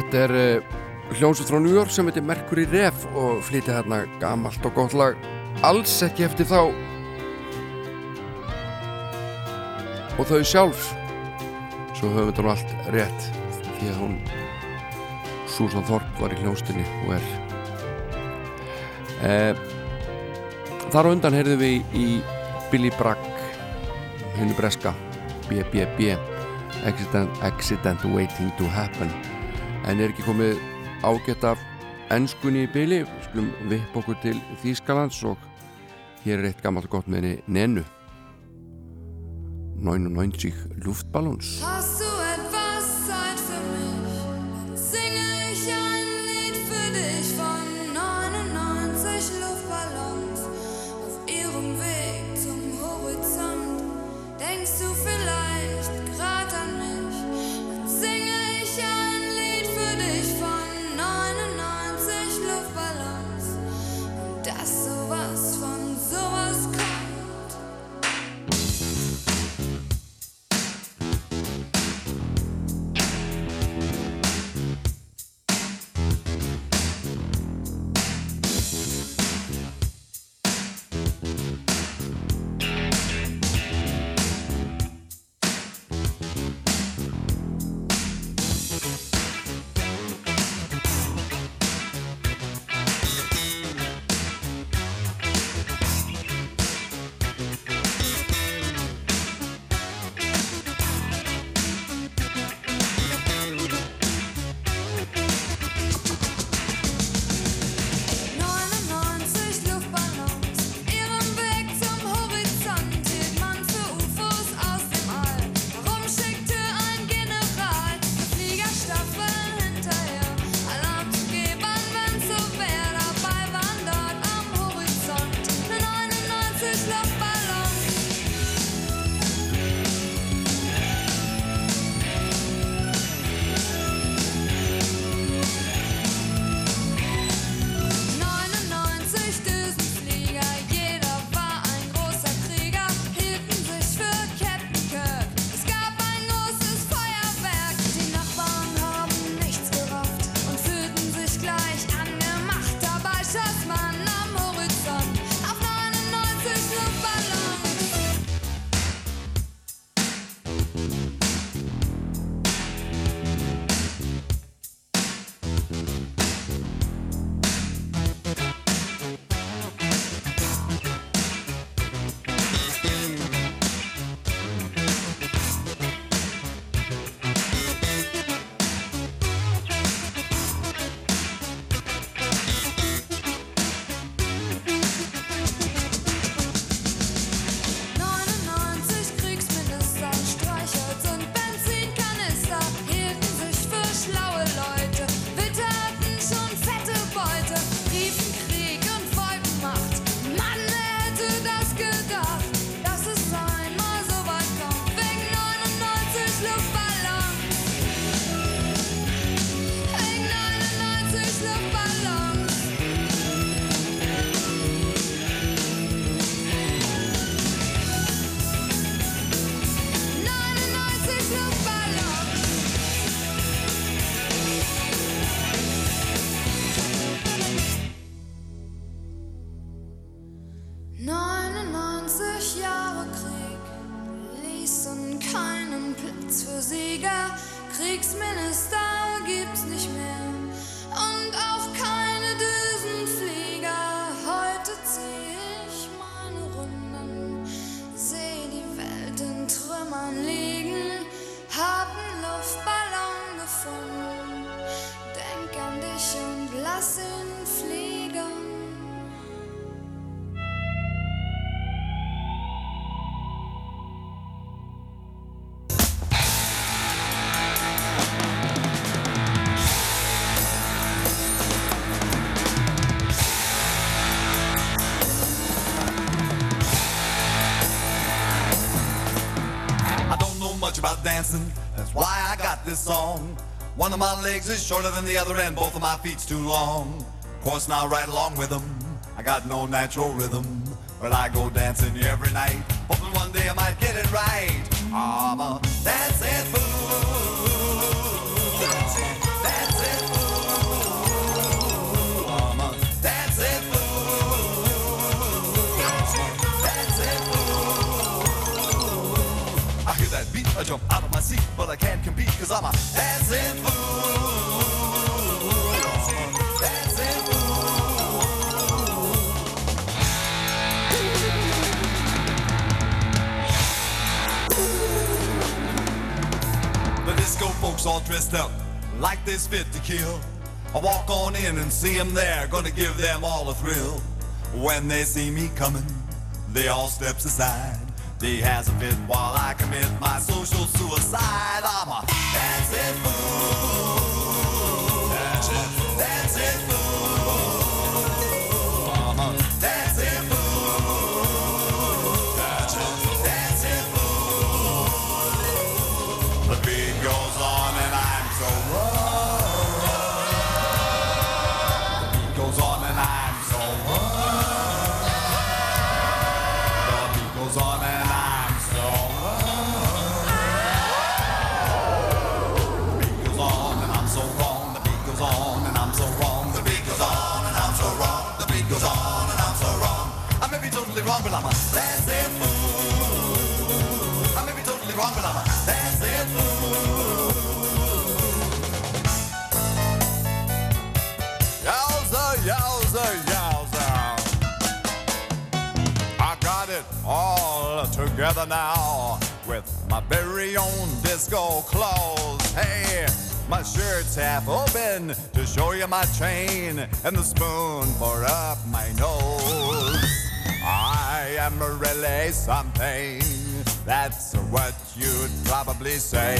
Þetta er eh, hljómsveit frá New York sem heitir Mercury Rev og flytið hérna gamalt og gott lag. Alls ekki eftir þá. Og þau sjálf. Svo höfum við þá allt rétt því að hún Susan Thorpe var í hljóstinni og er. Eh, Þar og undan heyrðum við í Billy Bragg henni breska BBB Accident, accident waiting to happen en er ekki komið ágætt af ennskunni í við skulum vipp okkur til Þýskalands og hér er eitt gammalt gott með henni Nennu 99 Luftballons dancing, that's why I got this song. One of my legs is shorter than the other, and both of my feet's too long. Of course, now right along with them, I got no natural rhythm, but I go dancing every night, hoping one day I might get it right. I'm zusammen. Es sind disco folks all dressed up like this fit to kill. I walk on in and see them there, gonna give them all a thrill. When they see me coming, they all steps aside. The has a been while I commit my social suicide. I'm a dancing fool. dancing, it fool. That's fool. Now with my very own disco clothes. Hey, my shirt's half open to show you my chain and the spoon for up my nose. I am really something. That's what you'd probably say.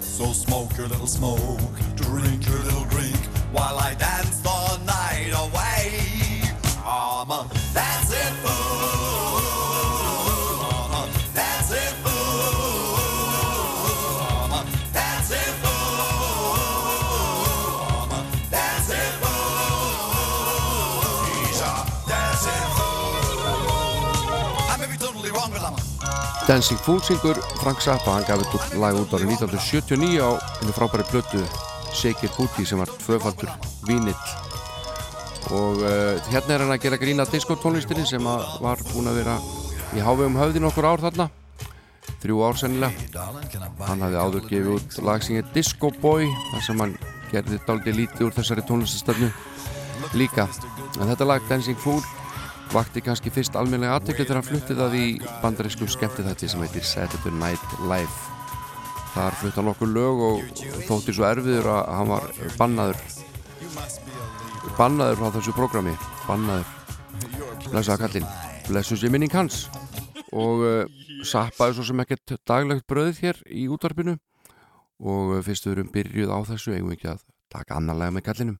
So smoke your little smoke, drink your little drink, while I dance the night away. I'm a dancing fool. Dancing Fool syngur Frank Zappa, hann gaf þetta lag út árið 1979 á henni frábæri blötu Shaker Booty sem var tvöfaldur vínill og uh, hérna er hann að gera grína diskotónlistinni sem var búin að vera í hávegum höfðin okkur ár þarna. Þrjú ár sennilega. Hann hafði áður gefið út lag sem er Disco Boy þar sem hann gerði dálítið lítið úr þessari tónlistastöfnu líka. En þetta lag Dancing Fool vakti kannski fyrst almennilega aðtekli þegar hann flutti það í bandarísku skemmtithætti sem heitir Saturday Night Live. Þar flutti hann okkur lög og þótti svo erfiður að hann var bannaður bannaður frá þessu prógrami bannaður. Blessaða kallinn blessu sér minning hans. Og uh, sappaði svo sem ekkert daglegt bröð hér í útvarpinu. Og fyrst við erum byrjuð á þessu eigum við ekki að taka annarlega með kallinum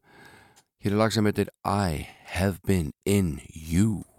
hér er lag sem heitir I have been in you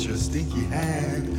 your stinky hand.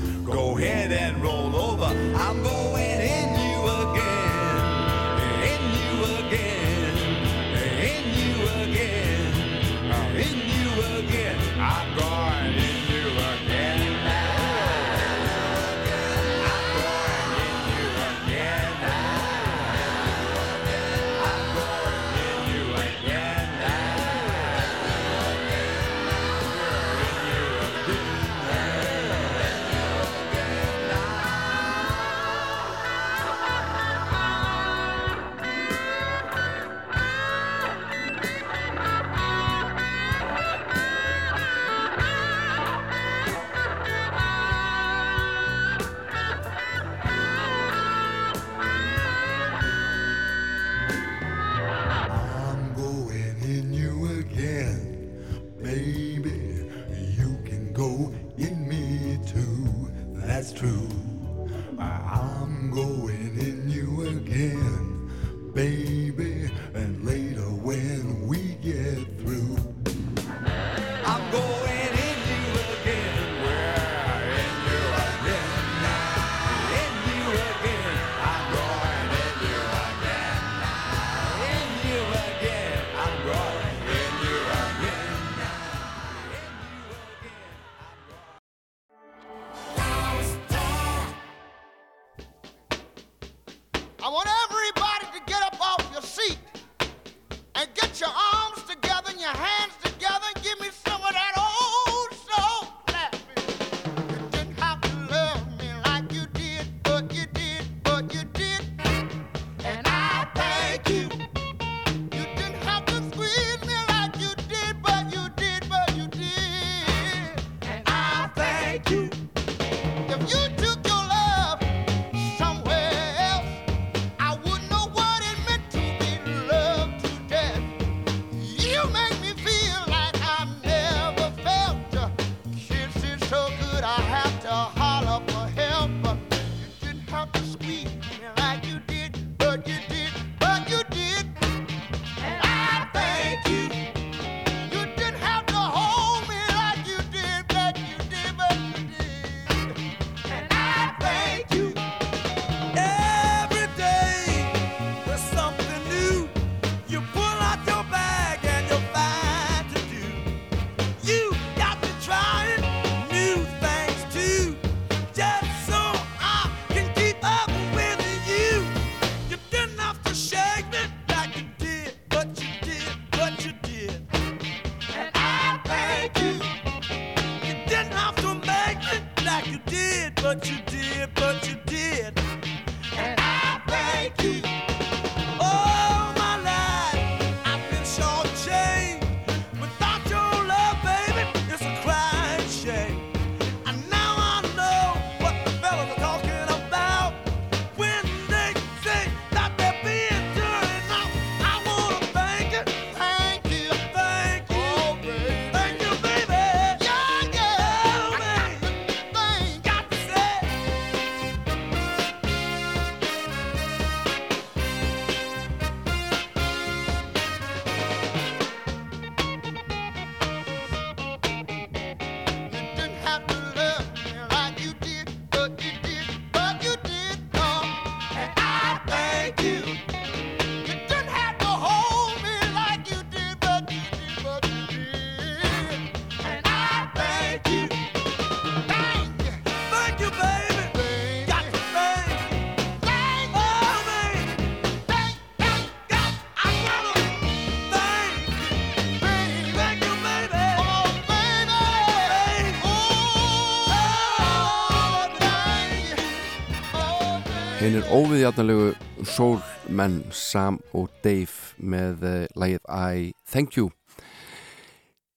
Hinn er óviðjátnalegu soulmenn Sam og Dave með uh, lagið I Thank You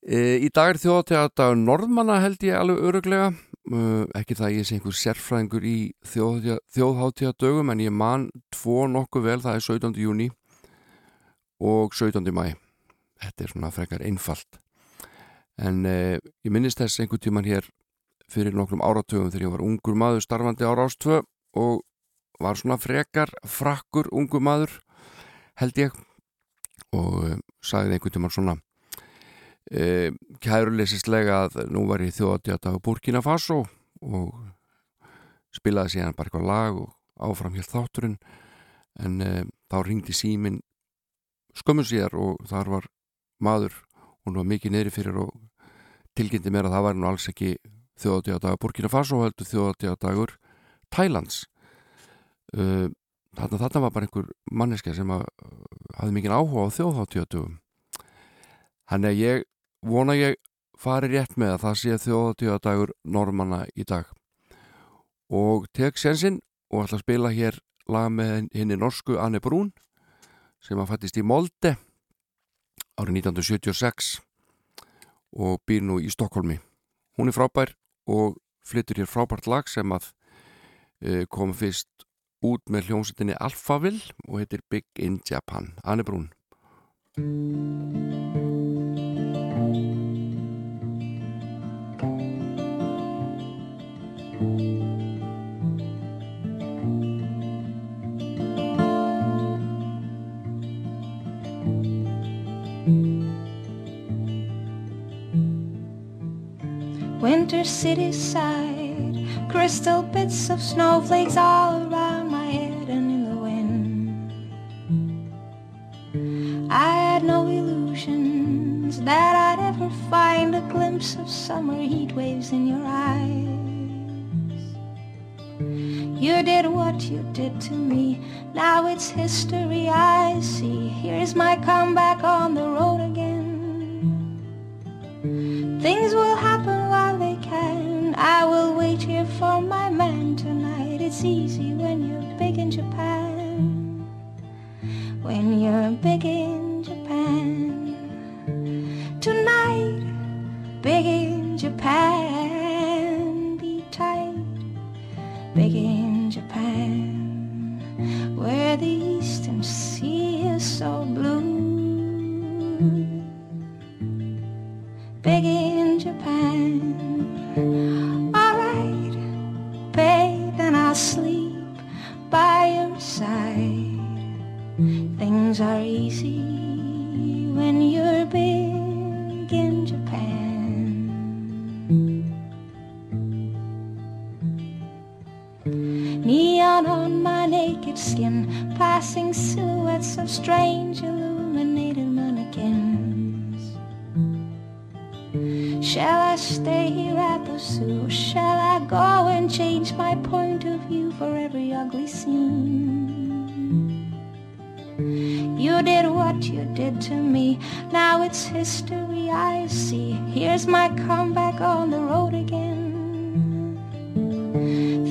e, Í dag er þjóðatíðadagur Norðmanna held ég alveg öruglega uh, ekki það að ég sé einhver sérfræðingur í þjóðháttíðadögum en ég man tvo nokkuð vel, það er 17. júni og 17. mæ Þetta er svona frekar einfalt en uh, ég minnist þess einhver tíman hér fyrir nokkrum áratugum þegar ég var ungur maður starfandi á Rástvö og var svona frekar frakkur ungu maður held ég. Og um, sagði einhvern tímann svona e, kæruleysislega að nú var ég þjóðatíðat á Burkina Faso og spilaði síðan bara eitthvað lag og áfram hér þátturinn. En e, þá ringdi símin skömmu síðar og þar var maður, hún var mikið neyri fyrir og tilkynnti mér að það var nú alls ekki þjóðatíðadagur Burkina Faso heldur þjóðatíðadagur Thailands uh, þarna þarna var bara einhver manneska sem að, hafði mikið áhuga á þjóðháttíðadögum hann er ég vona ég fari rétt með að það sé þjóðháttíðadagur normanna í dag. Og tek sensinn og ætla að spila hér lag með henni norsku Anne Brún sem að fættist í Molde árið 1976 og býr nú í Stokkólmi hún er frábær og flyttur hér frábært lag sem að e, kom fyrst út með hljómsutinni Alphaville og heitir Big in Japan. Anne Brún Winter city side Crystal bits of snowflakes all that I'd ever find a glimpse of summer heat waves in your eyes. You did what you did to me, now it's history I see. Here's my comeback on the road again. Things will happen while they can. I will wait here for my man tonight. It's easy when you're big in Japan. When you're big in big in Japan. You did what you did to me, now it's history I see. Here's my comeback on the road again.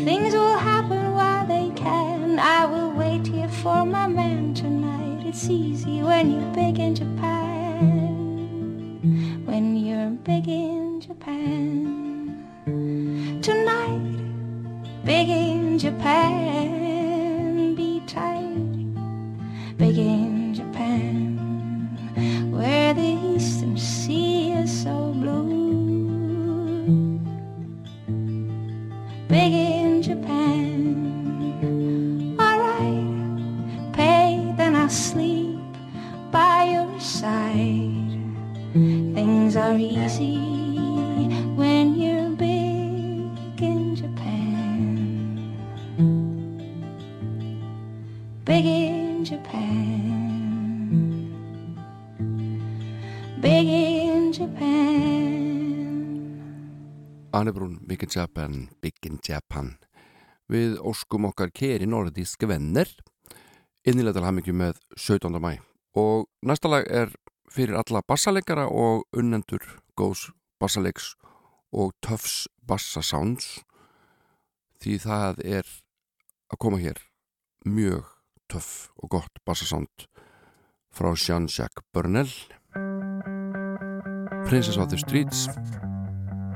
Things will happen while they can. I will wait here for my man tonight. It's easy when you're big in Japan. When you're big in Japan. Tonight, big in Japan. Annebrún, Big in Japan, Big in Japan. Við óskum okkar keri norðísk venner innilega til hamingju með 17. mæ og næsta lag er fyrir alla bassaleikara og unnendur góðs bassaleiks og töfs bassasounds því það er að koma hér mjög töff og gott bassasound frá Jean-Jacques Burnell Princess of the Streets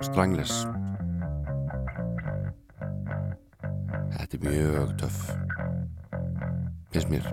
Strangless Þetta er mjög töff finnst mér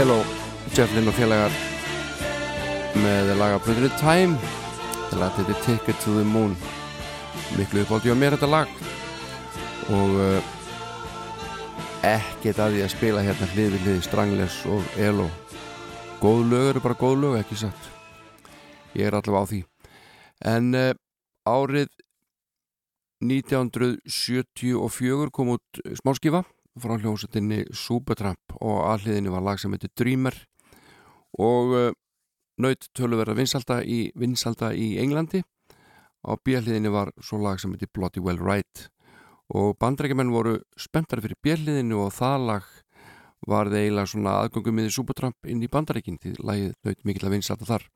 Hello, Jeff Lynn og félagar með lagabröðinu Time. Til að þetta Ticket to the Moon. Miklu uppáldi á mér þetta lag. Og uh, ekkert að því að spila hérna hlið við hlið Strangles og Elo. Góð lög eru bara góð lög, ekki satt? Ég er allavega á því. En uh, árið 1974 kom út smáskifa frá hljómsveitinni Supertramp og aðliðinni var lag sem heitir Dreamer og uh, naut töluverða vinsalda í, vinsalda í Englandi. Á björliðinni var svo lag sem heitir Bloody Well Right og bandrækjumenn voru spenntar fyrir björliðinni og það lag var það eiginlega svona aðgöngum með Supertramp inn í bandarækin því lagið naut mikill að vinsalda þar.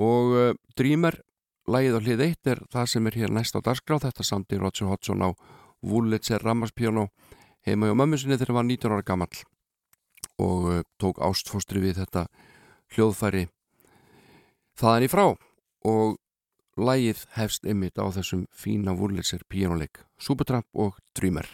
Og uh, Dreamer lagið á hlið 1 er það sem er hér næst á dagskrá. Þetta samti Roger Hodgson á Wurlitzer Rammarspiano heima hjá mömmu sinni þegar hann var 19 ára gammal og uh, tók ástfóstri við þetta hljóðfæri þaðan í frá. Og lægið hefst ymmit á þessum fína Wurlitzer píjónuleik Supertramp og Dreamer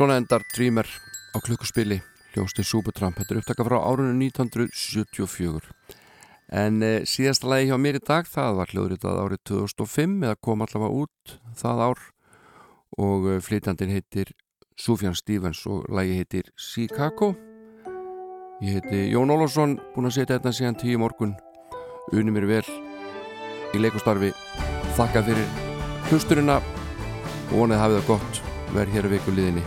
Svona endar Dreamer á klukkuspili hljósti Súbutramp. Þetta er upptaka frá árunni 1974. En e, síðasta lagi hjá mér í dag, það var hljóðritað árið 2005 eða kom allavega út það ár og eh, flytjandin heitir Sufjan Stevens og lagi heitir Sikako. Ég heiti Jón Ólásson, búin að setja þetta síðan tíu morgun. Unum mér vel í leikustarfi. Þakka fyrir hlusturina og vonið hafið það gott verð hér að viku liðinni.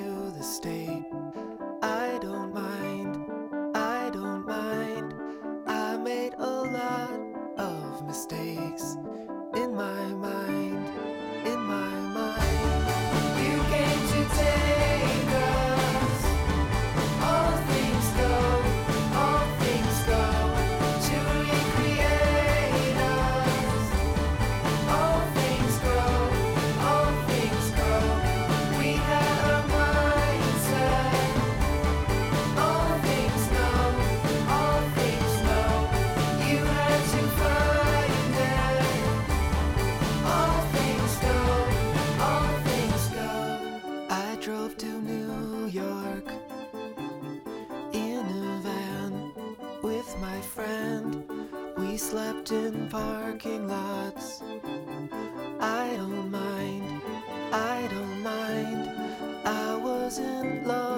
in parking lots. I don't mind, I don't mind. I was in love.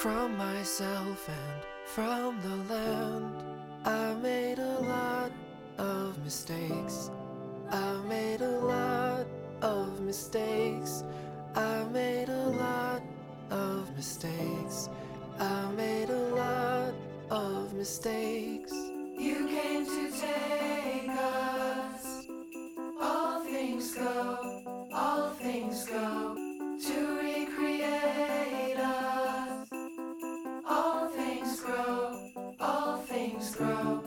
From myself and from the land. I made a lot of mistakes. I made a lot of mistakes. I made a lot of mistakes. I made a lot of mistakes. You came to take us. All things go, all things go to recreate crowd.